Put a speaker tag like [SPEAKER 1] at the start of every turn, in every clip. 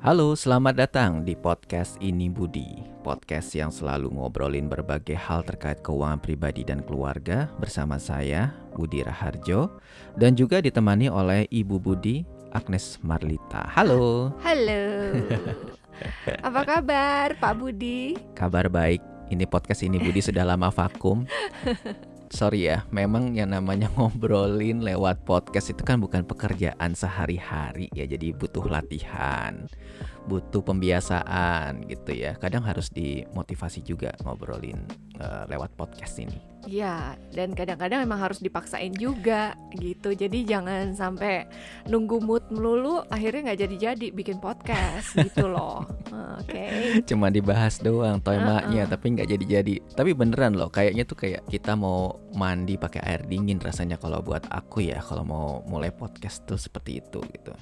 [SPEAKER 1] Halo, selamat datang di podcast Ini Budi. Podcast yang selalu ngobrolin berbagai hal terkait keuangan pribadi dan keluarga bersama saya, Budi Raharjo, dan juga ditemani oleh Ibu Budi, Agnes Marlita. Halo.
[SPEAKER 2] Halo. Apa kabar, Pak Budi?
[SPEAKER 1] Kabar baik. Ini podcast Ini Budi sudah lama vakum. Sorry ya, memang yang namanya ngobrolin lewat podcast itu kan bukan pekerjaan sehari-hari ya, jadi butuh latihan, butuh pembiasaan gitu ya. Kadang harus dimotivasi juga ngobrolin uh, lewat podcast ini.
[SPEAKER 2] Ya, dan kadang-kadang emang harus dipaksain juga gitu. Jadi jangan sampai nunggu mood melulu, akhirnya nggak jadi-jadi bikin podcast gitu loh. Oke. Okay.
[SPEAKER 1] Cuma dibahas doang temanya, uh -uh. tapi nggak jadi-jadi. Tapi beneran loh, kayaknya tuh kayak kita mau mandi pakai air dingin rasanya kalau buat aku ya, kalau mau mulai podcast tuh seperti itu gitu.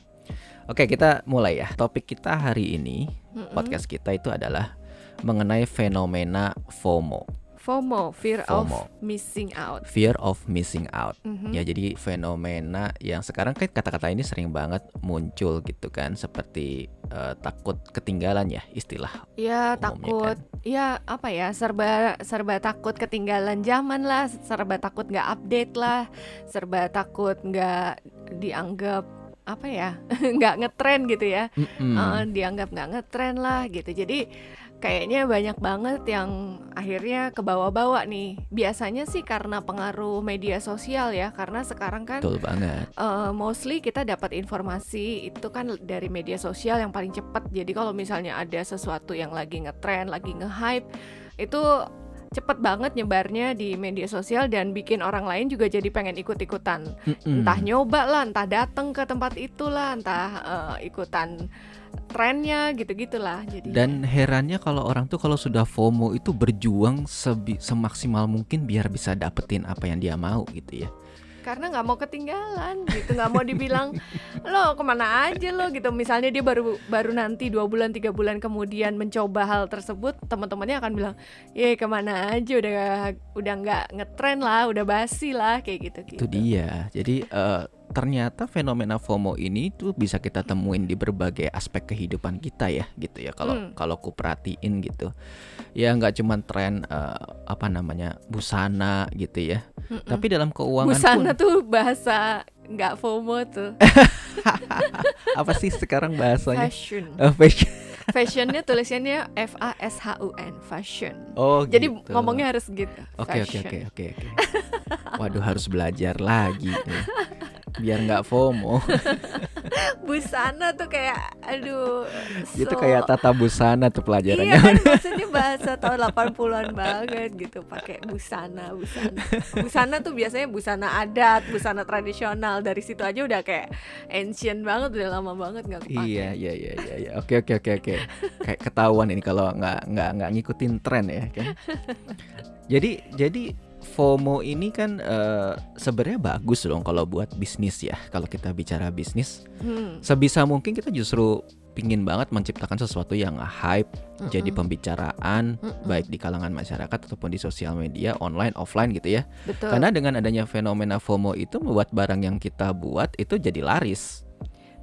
[SPEAKER 1] Oke, kita mulai ya. Topik kita hari ini, mm -mm. podcast kita itu adalah mengenai fenomena FOMO.
[SPEAKER 2] FOMO, fear FOMO. of missing out.
[SPEAKER 1] Fear of missing out. Mm-hmm. Ya, jadi fenomena yang sekarang kan kata-kata ini sering banget muncul gitu kan, seperti uh, takut ketinggalan ya istilah.
[SPEAKER 2] Iya, takut. Kan. Ya, apa ya? Serba serba takut ketinggalan zaman lah, serba takut nggak update lah, serba takut nggak dianggap apa ya nggak ngetren gitu ya mm -hmm. uh, dianggap nggak ngetren lah gitu jadi kayaknya banyak banget yang akhirnya ke bawah-bawah nih. Biasanya sih karena pengaruh media sosial ya, karena sekarang kan
[SPEAKER 1] Betul banget.
[SPEAKER 2] Uh, mostly kita dapat informasi itu kan dari media sosial yang paling cepat. Jadi kalau misalnya ada sesuatu yang lagi ngetrend, lagi nge-hype, itu cepet banget nyebarnya di media sosial dan bikin orang lain juga jadi pengen ikut-ikutan. Mm -mm. Entah nyoba lah, entah datang ke tempat itulah, entah uh, ikutan trennya gitu-gitulah jadi
[SPEAKER 1] dan herannya kalau orang tuh kalau sudah FOMO itu berjuang sebi semaksimal mungkin biar bisa dapetin apa yang dia mau gitu ya
[SPEAKER 2] karena nggak mau ketinggalan gitu nggak mau dibilang lo ke mana aja lo? gitu. Misalnya dia baru baru nanti dua bulan tiga bulan kemudian mencoba hal tersebut teman-temannya akan bilang ya ke mana aja? Udah udah nggak ngetren lah udah basi lah kayak gitu gitu.
[SPEAKER 1] itu dia. Jadi uh, ternyata fenomena FOMO ini tuh bisa kita temuin di berbagai aspek kehidupan kita ya gitu ya kalau hmm. kalau ku perhatiin gitu ya nggak cuma tren uh, apa namanya busana gitu ya Mm-mm. tapi dalam keuangan
[SPEAKER 2] busana
[SPEAKER 1] pun,
[SPEAKER 2] tuh bahasa nggak FOMO tuh
[SPEAKER 1] apa sih sekarang bahasanya
[SPEAKER 2] fashion
[SPEAKER 1] uh, fashion
[SPEAKER 2] fashionnya tulisannya F A S H U N fashion.
[SPEAKER 1] Oh,
[SPEAKER 2] Jadi
[SPEAKER 1] gitu.
[SPEAKER 2] ngomongnya harus gitu.
[SPEAKER 1] Oke oke oke oke oke. Waduh harus belajar lagi. Ya biar nggak FOMO.
[SPEAKER 2] busana tuh kayak aduh.
[SPEAKER 1] So... Itu kayak tata busana tuh pelajarannya.
[SPEAKER 2] Iya kan maksudnya bahasa tahun 80-an banget gitu pakai busana, busana. Busana tuh biasanya busana adat, busana tradisional. Dari situ aja udah kayak ancient banget, udah lama banget nggak kepake.
[SPEAKER 1] Iya, iya, iya, iya, iya. Oke, oke, oke, oke. Kayak ketahuan ini kalau nggak nggak nggak ngikutin tren ya kan. Jadi jadi FOMO ini kan uh, sebenarnya bagus dong kalau buat bisnis ya. Kalau kita bicara bisnis, hmm. sebisa mungkin kita justru pingin banget menciptakan sesuatu yang hype, mm -mm. jadi pembicaraan mm -mm. baik di kalangan masyarakat ataupun di sosial media, online, offline gitu ya.
[SPEAKER 2] Betul.
[SPEAKER 1] Karena dengan adanya fenomena FOMO itu membuat barang yang kita buat itu jadi laris.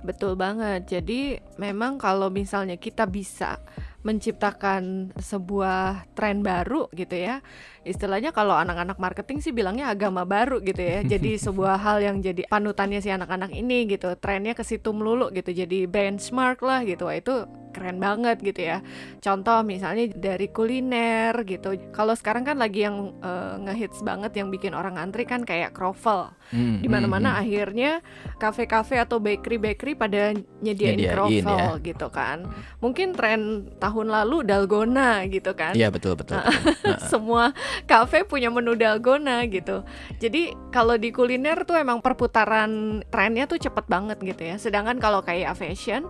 [SPEAKER 2] Betul banget. Jadi memang kalau misalnya kita bisa menciptakan sebuah tren baru gitu ya. Istilahnya kalau anak-anak marketing sih bilangnya agama baru gitu ya. Jadi sebuah hal yang jadi panutannya si anak-anak ini gitu. Trennya ke situ melulu gitu. Jadi benchmark lah gitu. Wah, itu keren banget gitu ya. Contoh misalnya dari kuliner gitu. Kalau sekarang kan lagi yang uh, ngehits banget yang bikin orang antri kan kayak croffle. Hmm, Di mana-mana hmm, hmm. akhirnya kafe-kafe atau bakery-bakery pada nyediain, nyediain croffle ya. gitu kan. Mungkin tren tahun lalu dalgona gitu kan.
[SPEAKER 1] Iya betul betul. betul.
[SPEAKER 2] Semua kafe punya menu dalgona gitu. Jadi kalau di kuliner tuh emang perputaran trennya tuh cepet banget gitu ya. Sedangkan kalau kayak fashion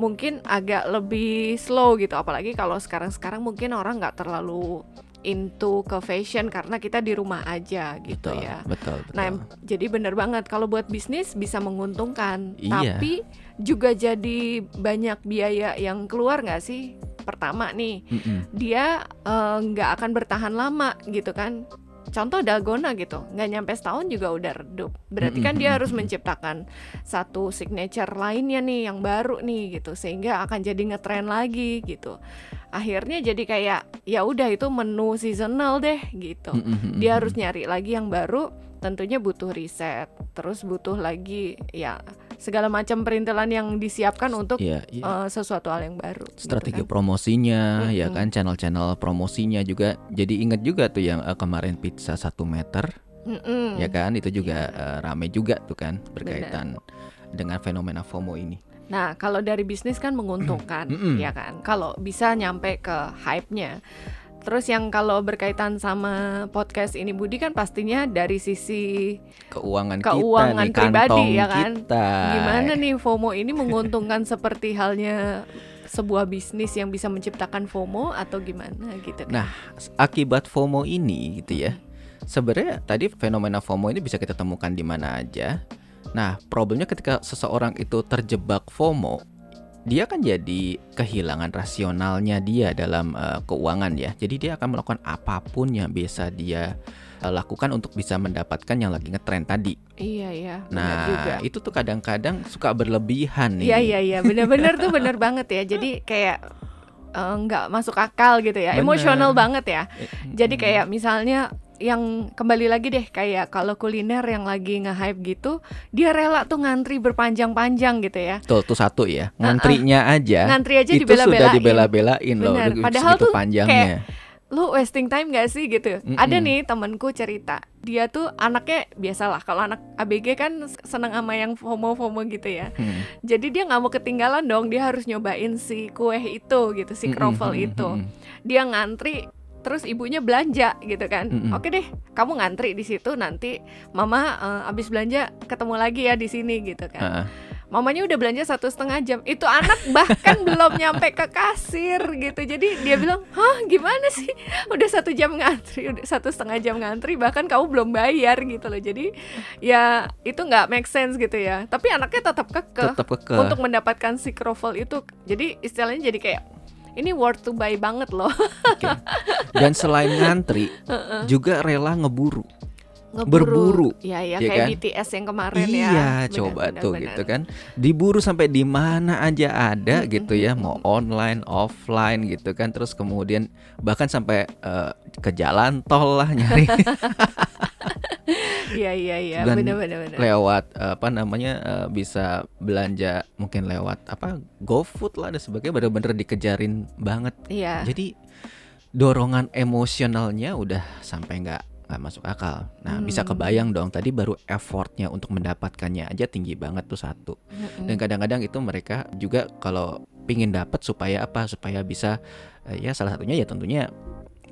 [SPEAKER 2] mungkin agak lebih slow gitu apalagi kalau sekarang-sekarang mungkin orang nggak terlalu into ke fashion karena kita di rumah aja gitu
[SPEAKER 1] betul,
[SPEAKER 2] ya.
[SPEAKER 1] Betul, betul.
[SPEAKER 2] Nah, jadi bener banget kalau buat bisnis bisa menguntungkan,
[SPEAKER 1] iya.
[SPEAKER 2] tapi juga jadi banyak biaya yang keluar nggak sih? Pertama nih, mm -mm. dia eh, nggak uh, akan bertahan lama gitu kan contoh dalgona gitu. Nggak nyampe setahun juga udah redup. Berarti kan dia harus menciptakan satu signature lainnya nih yang baru nih gitu sehingga akan jadi ngetren lagi gitu. Akhirnya jadi kayak ya udah itu menu seasonal deh gitu. Dia harus nyari lagi yang baru tentunya butuh riset terus butuh lagi ya segala macam perintilan yang disiapkan untuk
[SPEAKER 1] Iya, iya.
[SPEAKER 2] uh, sesuatu hal yang baru gitu
[SPEAKER 1] strategi
[SPEAKER 2] kan.
[SPEAKER 1] promosinya ya
[SPEAKER 2] Mm-mm.
[SPEAKER 1] kan channel-channel promosinya juga jadi inget juga tuh yang eh, kemarin pizza satu meter
[SPEAKER 2] Mm-mm.
[SPEAKER 1] ya kan itu juga
[SPEAKER 2] Iya.
[SPEAKER 1] eh, rame juga tuh kan berkaitan dengan fenomena FOMO ini
[SPEAKER 2] Nah, kalau dari bisnis kan menguntungkan, ya kan? Kalau bisa nyampe ke hype-nya. Terus yang kalau berkaitan sama podcast ini Budi kan pastinya dari sisi
[SPEAKER 1] keuangan,
[SPEAKER 2] Keuangan
[SPEAKER 1] kita nih
[SPEAKER 2] pribadi, ya kan?
[SPEAKER 1] kita
[SPEAKER 2] gimana nih FOMO ini menguntungkan seperti halnya sebuah bisnis yang bisa menciptakan FOMO atau gimana gitu kan?
[SPEAKER 1] Nah, akibat FOMO ini gitu ya. Sebenarnya tadi fenomena FOMO ini bisa kita temukan di mana aja. Nah, problemnya ketika seseorang itu terjebak FOMO, dia kan jadi kehilangan rasionalnya dia dalam eh, keuangan ya. Jadi dia akan melakukan apa pun yang bisa dia eh, lakukan untuk bisa mendapatkan yang lagi ngetren tadi.
[SPEAKER 2] Iya iya, benar juga.
[SPEAKER 1] Nah, itu tuh kadang-kadang suka berlebihan nih.
[SPEAKER 2] Iya iya iya, benar-benar tuh benar banget ya. Jadi kayak eh, nggak masuk akal gitu ya,
[SPEAKER 1] Bener.
[SPEAKER 2] emosional banget ya. Jadi kayak misalnya yang kembali lagi deh kayak kalau kuliner yang lagi nge-hype gitu, dia rela tuh ngantri berpanjang-panjang gitu ya.
[SPEAKER 1] Betul tuh satu ya. Ngantrinya aja.
[SPEAKER 2] Ngantri aja
[SPEAKER 1] itu sudah
[SPEAKER 2] dibela-belain.
[SPEAKER 1] loh. Itu
[SPEAKER 2] Padahal tuh
[SPEAKER 1] panjangnya.
[SPEAKER 2] Lu wasting time gak sih gitu?
[SPEAKER 1] Mm-mm.
[SPEAKER 2] Ada nih temenku cerita, dia tuh anaknya biasalah kalau anak ABG kan seneng sama yang FOMO-FOMO gitu ya.
[SPEAKER 1] Hmm.
[SPEAKER 2] Jadi dia nggak mau ketinggalan dong, dia harus nyobain si kue itu gitu, si kroffel
[SPEAKER 1] Mm-mm,
[SPEAKER 2] itu.
[SPEAKER 1] mm-mm.
[SPEAKER 2] Dia ngantri terus ibunya belanja gitu kan.
[SPEAKER 1] Mm-mm.
[SPEAKER 2] Oke deh, kamu ngantri di situ nanti mama eh, abis belanja ketemu lagi ya di sini gitu kan.
[SPEAKER 1] Heeh.
[SPEAKER 2] Mamanya udah belanja satu setengah jam. Itu anak bahkan belum nyampe ke kasir gitu. Jadi dia bilang, hah gimana sih? Udah satu jam ngantri, udah satu setengah jam ngantri. Bahkan kamu belum bayar gitu loh. Jadi ya itu nggak make sense gitu ya. Tapi anaknya tetap kekeh
[SPEAKER 1] tetap keke.
[SPEAKER 2] untuk mendapatkan si kroffel itu. Jadi istilahnya jadi kayak ini worth to buy banget loh.
[SPEAKER 1] Oke. Dan selain ngantri juga rela ngeburu.
[SPEAKER 2] Ngeburu.
[SPEAKER 1] Berburu,
[SPEAKER 2] Ya ya
[SPEAKER 1] ya
[SPEAKER 2] kayak
[SPEAKER 1] kan?
[SPEAKER 2] BTS yang kemarin ya.
[SPEAKER 1] iya, coba
[SPEAKER 2] benar,
[SPEAKER 1] tuh
[SPEAKER 2] benar.
[SPEAKER 1] gitu kan. Diburu sampai di mana aja ada
[SPEAKER 2] Mm-mm,
[SPEAKER 1] gitu ya, mau online, offline gitu kan. Terus kemudian bahkan sampai eh, ke jalan tol lah nyari
[SPEAKER 2] Iya iya iya,
[SPEAKER 1] Dan
[SPEAKER 2] benar benar benar.
[SPEAKER 1] lewat eh, apa namanya eh, bisa belanja mungkin lewat apa GoFood lah dan sebagainya bener-bener dikejarin banget.
[SPEAKER 2] Iya.
[SPEAKER 1] Jadi dorongan emosionalnya udah sampai nggak nggak masuk akal. Nah bisa
[SPEAKER 2] Hmm.
[SPEAKER 1] kebayang dong tadi baru effortnya untuk mendapatkannya aja tinggi banget tuh satu.
[SPEAKER 2] Mm-mm.
[SPEAKER 1] Dan kadang-kadang itu mereka juga kalau pingin dapat supaya apa? Supaya bisa eh, ya salah satunya ya tentunya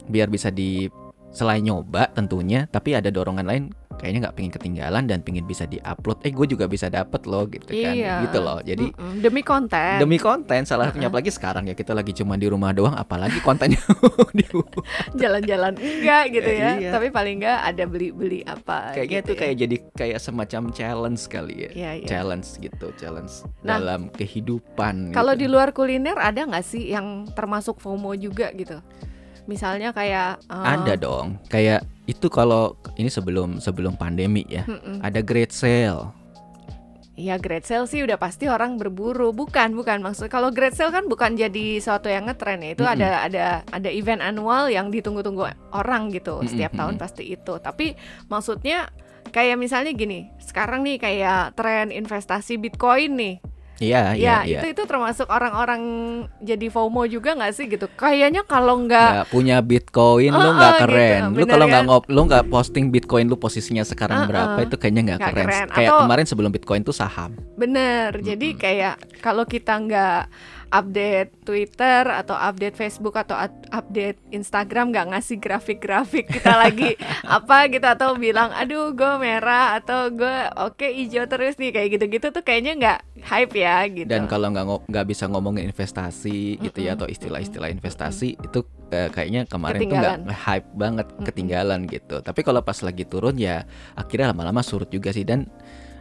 [SPEAKER 1] biar bisa di selain nyoba tentunya, tapi ada dorongan lain kayaknya nggak pingin ketinggalan dan pingin bisa diupload. Eh gue juga bisa dapet loh gitu kan,
[SPEAKER 2] Iya.
[SPEAKER 1] gitu loh. Jadi
[SPEAKER 2] Mm-mm, demi konten.
[SPEAKER 1] demi konten salah satunya apalagi sekarang ya kita lagi cuma di rumah doang apalagi kontennya di
[SPEAKER 2] jalan-jalan enggak gitu ya.
[SPEAKER 1] Iya.
[SPEAKER 2] Tapi paling enggak ada beli-beli apa
[SPEAKER 1] kayaknya
[SPEAKER 2] gitu
[SPEAKER 1] itu
[SPEAKER 2] ya.
[SPEAKER 1] kayak jadi kayak semacam challenge kali ya
[SPEAKER 2] Iya, iya.
[SPEAKER 1] challenge gitu challenge
[SPEAKER 2] Nah,
[SPEAKER 1] dalam kehidupan
[SPEAKER 2] Kalau
[SPEAKER 1] gitu.
[SPEAKER 2] di luar kuliner ada nggak sih yang termasuk FOMO juga gitu? Misalnya kayak eh,
[SPEAKER 1] ada dong kayak itu kalau ini sebelum sebelum pandemi ya
[SPEAKER 2] mm-mm.
[SPEAKER 1] ada great sale
[SPEAKER 2] Ya great sale sih udah pasti orang berburu. Bukan, bukan maksud kalau great sale kan bukan jadi sesuatu yang ngetren ya. Itu
[SPEAKER 1] Mm-mm.
[SPEAKER 2] ada ada ada event annual yang ditunggu-tunggu orang gitu.
[SPEAKER 1] Mm-mm,
[SPEAKER 2] Setiap tahun pasti itu. Tapi maksudnya kayak misalnya gini, sekarang nih kayak tren investasi Bitcoin nih.
[SPEAKER 1] Iya
[SPEAKER 2] Ya,
[SPEAKER 1] iya iya
[SPEAKER 2] itu itu termasuk orang-orang jadi FOMO juga nggak sih gitu? Kayaknya kalau nggak
[SPEAKER 1] punya bitcoin lu
[SPEAKER 2] Oh,
[SPEAKER 1] nggak
[SPEAKER 2] oh,
[SPEAKER 1] keren
[SPEAKER 2] gitu,
[SPEAKER 1] lu kalau nggak
[SPEAKER 2] kan?
[SPEAKER 1] ngop lu nggak posting bitcoin lu posisinya sekarang
[SPEAKER 2] Uh-uh.
[SPEAKER 1] berapa itu kayaknya nggak keren.
[SPEAKER 2] keren.
[SPEAKER 1] kayak
[SPEAKER 2] Atau-
[SPEAKER 1] kemarin sebelum bitcoin tuh saham
[SPEAKER 2] Bener, jadi
[SPEAKER 1] Mm-mm.
[SPEAKER 2] kayak kalau kita nggak update Twitter atau update Facebook atau at- update Instagram nggak ngasih grafik-grafik kita lagi apa gitu atau bilang aduh gue merah atau gue oke hijau terus nih kayak gitu-gitu tuh kayaknya nggak hype ya gitu.
[SPEAKER 1] dan kalau nggak nggak bisa ngomongin investasi gitu ya atau istilah-istilah investasi itu eh, kayaknya kemarin tuh nggak hype banget ketinggalan gitu. Tapi kalau pas lagi turun ya akhirnya lama-lama surut juga sih. Dan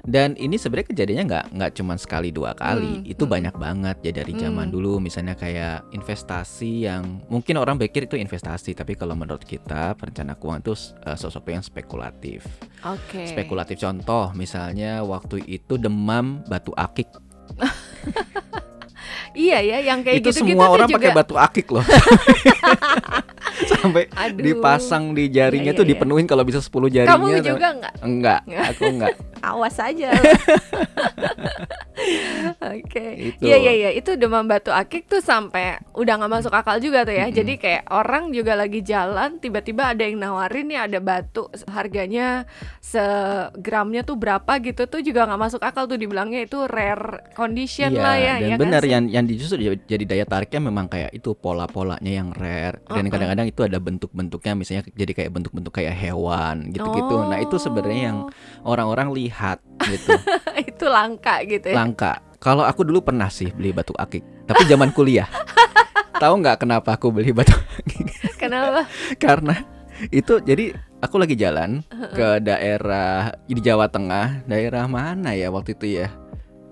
[SPEAKER 1] Dan ini sebenarnya kejadiannya nggak nggak cuma sekali dua kali,
[SPEAKER 2] Hmm,
[SPEAKER 1] itu
[SPEAKER 2] hmm.
[SPEAKER 1] banyak banget ya dari zaman
[SPEAKER 2] Hmm.
[SPEAKER 1] dulu. Misalnya kayak investasi yang mungkin orang pikir itu investasi, tapi kalau menurut kita perencana keuangan itu eh, sesuatu yang spekulatif.
[SPEAKER 2] Oke.
[SPEAKER 1] Spekulatif contoh, misalnya waktu itu demam batu akik,
[SPEAKER 2] Iya ya, yang kayak
[SPEAKER 1] itu
[SPEAKER 2] gitu-gitu
[SPEAKER 1] semua
[SPEAKER 2] tuh
[SPEAKER 1] orang
[SPEAKER 2] juga.
[SPEAKER 1] pakai batu akik loh. Sampai
[SPEAKER 2] Aduh.
[SPEAKER 1] dipasang di jarinya
[SPEAKER 2] Iya,
[SPEAKER 1] tuh
[SPEAKER 2] iya, iya.
[SPEAKER 1] dipenuhin kalau bisa 10 jarinya.
[SPEAKER 2] Kamu juga nggak?
[SPEAKER 1] Enggak, aku enggak.
[SPEAKER 2] Awas aja. Oke.
[SPEAKER 1] Itu.
[SPEAKER 2] Iya iya iya, itu demam batu akik tuh sampai udah nggak masuk akal juga tuh ya.
[SPEAKER 1] Mm-mm.
[SPEAKER 2] Jadi kayak orang juga lagi jalan, tiba-tiba ada yang nawarin nih ada batu harganya segramnya tuh berapa gitu tuh juga nggak masuk akal tuh dibilangnya itu rare condition
[SPEAKER 1] Iya,
[SPEAKER 2] lah ya.
[SPEAKER 1] dan
[SPEAKER 2] ya kan
[SPEAKER 1] benar
[SPEAKER 2] sih?
[SPEAKER 1] yang yang justru jadi- daya tariknya memang kayak itu pola-polanya yang rare dan kadang-kadang itu ada bentuk-bentuknya misalnya jadi kayak bentuk-bentuk kayak hewan gitu-gitu. Nah, itu sebenarnya yang
[SPEAKER 2] Oh,
[SPEAKER 1] orang-orang lihat gitu.
[SPEAKER 2] itu langka gitu ya.
[SPEAKER 1] Langka. Kalau aku dulu pernah sih beli batu akik, tapi zaman kuliah. Tahu nggak kenapa aku beli batu akik?
[SPEAKER 2] Kenapa?
[SPEAKER 1] Karena itu jadi aku lagi jalan ke daerah di Jawa Tengah, daerah mana ya waktu itu ya?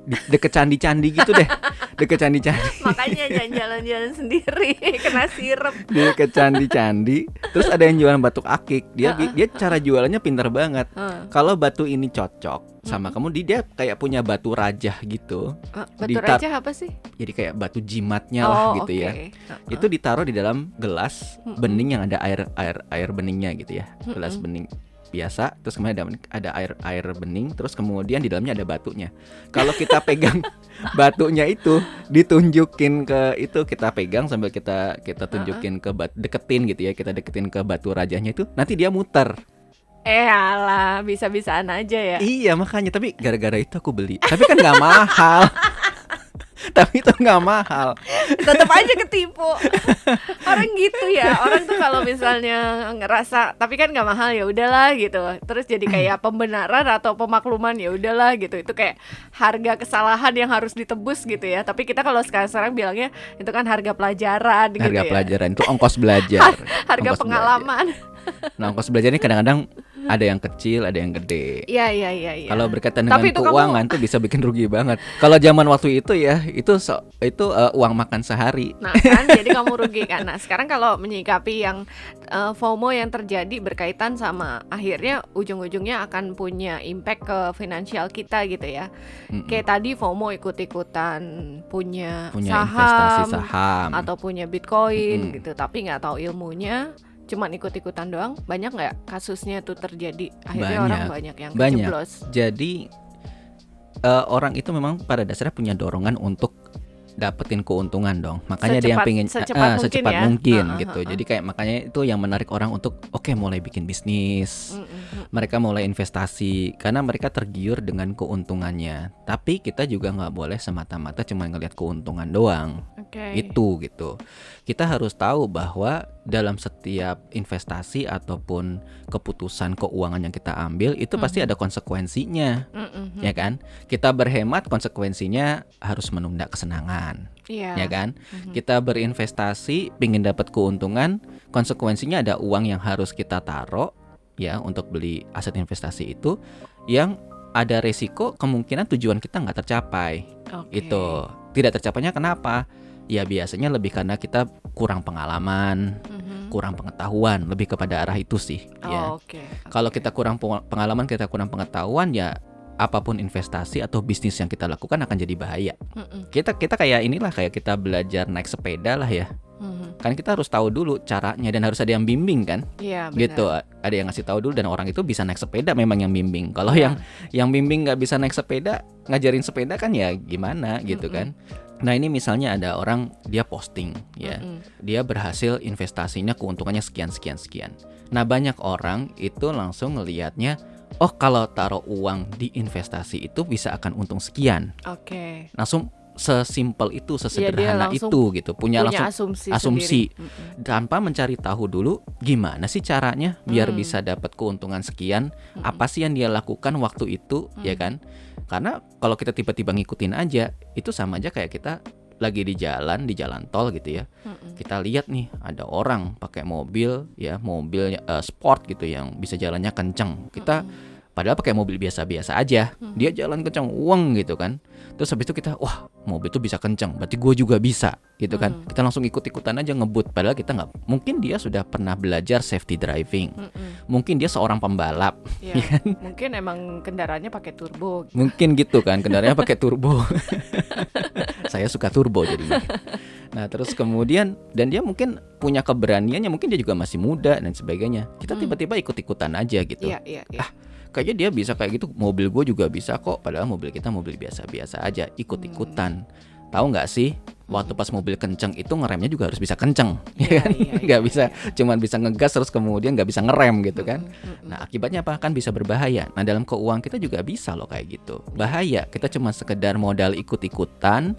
[SPEAKER 1] Di, deket candi-candi gitu deh. Deket candi-candi.
[SPEAKER 2] Makanya jangan jalan-jalan sendiri kena sirup.
[SPEAKER 1] Deket candi-candi. Terus ada yang jualan batu akik. Dia bi- dia cara jualannya pinter banget.
[SPEAKER 2] Heeh.
[SPEAKER 1] Kalau batu ini cocok sama kamu, di- dia kayak punya batu rajah gitu.
[SPEAKER 2] Ah, Batu
[SPEAKER 1] Ditar-
[SPEAKER 2] raja apa sih?
[SPEAKER 1] Jadi kayak batu jimatnya lah
[SPEAKER 2] oh,
[SPEAKER 1] gitu ya.
[SPEAKER 2] oke. Heeh.
[SPEAKER 1] Itu ditaruh di dalam gelas bening yang ada air air air beningnya gitu ya. Gelas bening biasa terus kemudian ada, ada air air bening terus kemudian di dalamnya ada batunya. Kalau kita pegang batunya itu ditunjukin ke itu kita pegang sambil kita kita tunjukin ke bat, deketin gitu ya kita deketin ke batu rajanya itu nanti dia muter.
[SPEAKER 2] Eh alah, bisa-bisaan aja ya.
[SPEAKER 1] Iya makanya tapi gara-gara itu aku beli. Tapi kan nggak mahal. tapi itu nggak mahal.
[SPEAKER 2] Tetap aja ketipu. Orang gitu ya. Orang tuh kalau misalnya ngerasa tapi kan nggak mahal ya udahlah gitu. Terus jadi kayak pembenaran atau pemakluman ya udahlah gitu. Itu kayak harga kesalahan yang harus ditebus gitu ya. Tapi kita kalau sekarang-sekarang bilangnya itu kan harga pelajaran gitu
[SPEAKER 1] Harga
[SPEAKER 2] ya.
[SPEAKER 1] pelajaran itu ongkos belajar.
[SPEAKER 2] Harga
[SPEAKER 1] Ongkos
[SPEAKER 2] pengalaman.
[SPEAKER 1] Nah, ongkos belajar ini kadang-kadang ada yang kecil, ada yang gede.
[SPEAKER 2] Iya iya iya iya.
[SPEAKER 1] Kalau berkaitan dengan
[SPEAKER 2] Tapi itu kamu-
[SPEAKER 1] keuangan tuh bisa bikin rugi banget. Kalau zaman waktu itu ya, itu so- itu eh, uang makan sehari.
[SPEAKER 2] Nah kan jadi kamu rugi kan Nah sekarang kalau menyikapi yang eh, FOMO yang terjadi berkaitan sama Akhirnya ujung-ujungnya akan punya impact ke finansial kita gitu ya
[SPEAKER 1] Mm-mm.
[SPEAKER 2] Kayak tadi FOMO ikut-ikutan punya,
[SPEAKER 1] Punya
[SPEAKER 2] saham
[SPEAKER 1] investasi saham.
[SPEAKER 2] Atau punya bitcoin
[SPEAKER 1] Mm-mm.
[SPEAKER 2] gitu Tapi nggak tahu ilmunya Cuman ikut-ikutan doang Banyak nggak kasusnya tuh terjadi Akhirnya
[SPEAKER 1] Banyak.
[SPEAKER 2] orang banyak yang
[SPEAKER 1] Banyak.
[SPEAKER 2] kejeblos
[SPEAKER 1] Jadi eh, orang itu memang pada dasarnya punya dorongan untuk dapetin keuntungan dong. Makanya dia yang
[SPEAKER 2] Secepat-
[SPEAKER 1] pengen
[SPEAKER 2] secepat
[SPEAKER 1] eh,
[SPEAKER 2] mungkin
[SPEAKER 1] secepat
[SPEAKER 2] ya.
[SPEAKER 1] mungkin
[SPEAKER 2] Heeh,
[SPEAKER 1] gitu.
[SPEAKER 2] heeh.
[SPEAKER 1] Jadi kayak makanya itu yang menarik orang untuk oke mulai bikin bisnis.
[SPEAKER 2] Mm-mm.
[SPEAKER 1] mereka mulai investasi karena mereka tergiur dengan keuntungannya. Tapi kita juga nggak boleh semata-mata cuma ngelihat keuntungan doang.
[SPEAKER 2] Oke
[SPEAKER 1] Itu gitu. Kita harus tahu bahwa dalam setiap investasi ataupun keputusan keuangan yang kita ambil itu pasti
[SPEAKER 2] Mhm.
[SPEAKER 1] ada konsekuensinya,
[SPEAKER 2] Mm-mm.
[SPEAKER 1] ya kan? Kita berhemat konsekuensinya harus menunda kesenangan,
[SPEAKER 2] Iya
[SPEAKER 1] ya kan?
[SPEAKER 2] Mhm.
[SPEAKER 1] Kita berinvestasi, pingin dapat keuntungan, konsekuensinya ada uang yang harus kita taruh ya untuk beli aset investasi itu yang ada resiko kemungkinan tujuan kita nggak tercapai.
[SPEAKER 2] Oke.
[SPEAKER 1] Itu tidak tercapainya kenapa? Ya biasanya lebih karena kita kurang pengalaman,
[SPEAKER 2] Mhm.
[SPEAKER 1] kurang pengetahuan, lebih kepada arah itu sih. ya.
[SPEAKER 2] Oh, Oke.
[SPEAKER 1] Kalau
[SPEAKER 2] oke.
[SPEAKER 1] kita kurang peng- pengalaman, kita kurang pengetahuan, ya apa pun investasi atau bisnis yang kita lakukan akan jadi bahaya.
[SPEAKER 2] Mm-mm.
[SPEAKER 1] Kita kita kayak inilah kayak kita belajar naik sepeda lah ya.
[SPEAKER 2] Mhm.
[SPEAKER 1] Kan kita harus tahu dulu caranya dan harus ada yang bimbing kan.
[SPEAKER 2] Iya benar.
[SPEAKER 1] Gitu. Ada yang ngasih tahu dulu dan orang itu bisa naik sepeda memang yang bimbing. Kalau
[SPEAKER 2] Iya.
[SPEAKER 1] yang yang bimbing nggak bisa naik sepeda, ngajarin sepeda kan ya gimana gitu
[SPEAKER 2] Mm-mm.
[SPEAKER 1] kan. Nah, ini misalnya ada orang dia posting ya.
[SPEAKER 2] Mm-mm.
[SPEAKER 1] Dia berhasil investasinya keuntungannya sekian sekian sekian. Nah, banyak orang itu langsung ngelihatnya Oh kalau taruh uang di investasi itu bisa akan untung sekian.
[SPEAKER 2] Oke.
[SPEAKER 1] Langsung sesimpel itu,
[SPEAKER 2] Iya,
[SPEAKER 1] sesederhana
[SPEAKER 2] langsung
[SPEAKER 1] itu gitu. Punya,
[SPEAKER 2] Punya
[SPEAKER 1] langsung
[SPEAKER 2] asumsi.
[SPEAKER 1] asumsi.
[SPEAKER 2] sendiri.
[SPEAKER 1] Tanpa mencari tahu dulu gimana sih caranya biar
[SPEAKER 2] Hmm.
[SPEAKER 1] bisa dapat keuntungan sekian.
[SPEAKER 2] Mm-mm.
[SPEAKER 1] Apa sih yang dia lakukan waktu itu, ya
[SPEAKER 2] Hmm.
[SPEAKER 1] kan? Karena kalau kita tiba-tiba ngikutin aja, itu sama aja kayak kita lagi di jalan, di jalan tol gitu ya.
[SPEAKER 2] Mm-mm.
[SPEAKER 1] Kita lihat nih ada orang pakai mobil ya, mobil eh, sport gitu yang bisa jalannya kenceng. Kita
[SPEAKER 2] Mm-mm.
[SPEAKER 1] padahal pakai mobil biasa-biasa aja.
[SPEAKER 2] Hmm.
[SPEAKER 1] Dia jalan kencang uang gitu kan. Terus habis itu kita, wah mobil itu bisa kencang, berarti gue juga bisa gitu kan. Kita langsung ikut-ikutan aja ngebut, padahal kita nggak. Mungkin dia sudah pernah belajar safety driving.
[SPEAKER 2] Mm-mm.
[SPEAKER 1] Mungkin dia seorang pembalap.
[SPEAKER 2] Ya,
[SPEAKER 1] Iya kan?
[SPEAKER 2] mungkin emang kendaraannya pakai turbo.
[SPEAKER 1] Mungkin gitu kan, kendaraannya pakai turbo. Saya suka turbo jadinya. Nah, terus kemudian dan dia mungkin punya keberaniannya, mungkin dia juga masih muda dan sebagainya. Kita
[SPEAKER 2] Hmm.
[SPEAKER 1] tiba-tiba ikut-ikutan aja gitu.
[SPEAKER 2] Iya, iya, iya.
[SPEAKER 1] Kayaknya dia bisa kayak gitu, mobil gue juga bisa kok. Padahal mobil kita mobil biasa-biasa aja, ikut-ikutan. Tahu nggak sih? Waktu pas mobil kenceng itu ngeremnya juga harus bisa kenceng,
[SPEAKER 2] Iya,
[SPEAKER 1] ya kan?
[SPEAKER 2] iya,
[SPEAKER 1] Nggak
[SPEAKER 2] iya,
[SPEAKER 1] bisa, cuman bisa ngegas terus kemudian nggak bisa ngerem gitu kan?
[SPEAKER 2] Mm-mm.
[SPEAKER 1] Nah akibatnya apa? Kan bisa berbahaya. Nah dalam keuangan kita juga bisa loh kayak gitu. Bahaya. Kita cuma sekedar modal ikut-ikutan.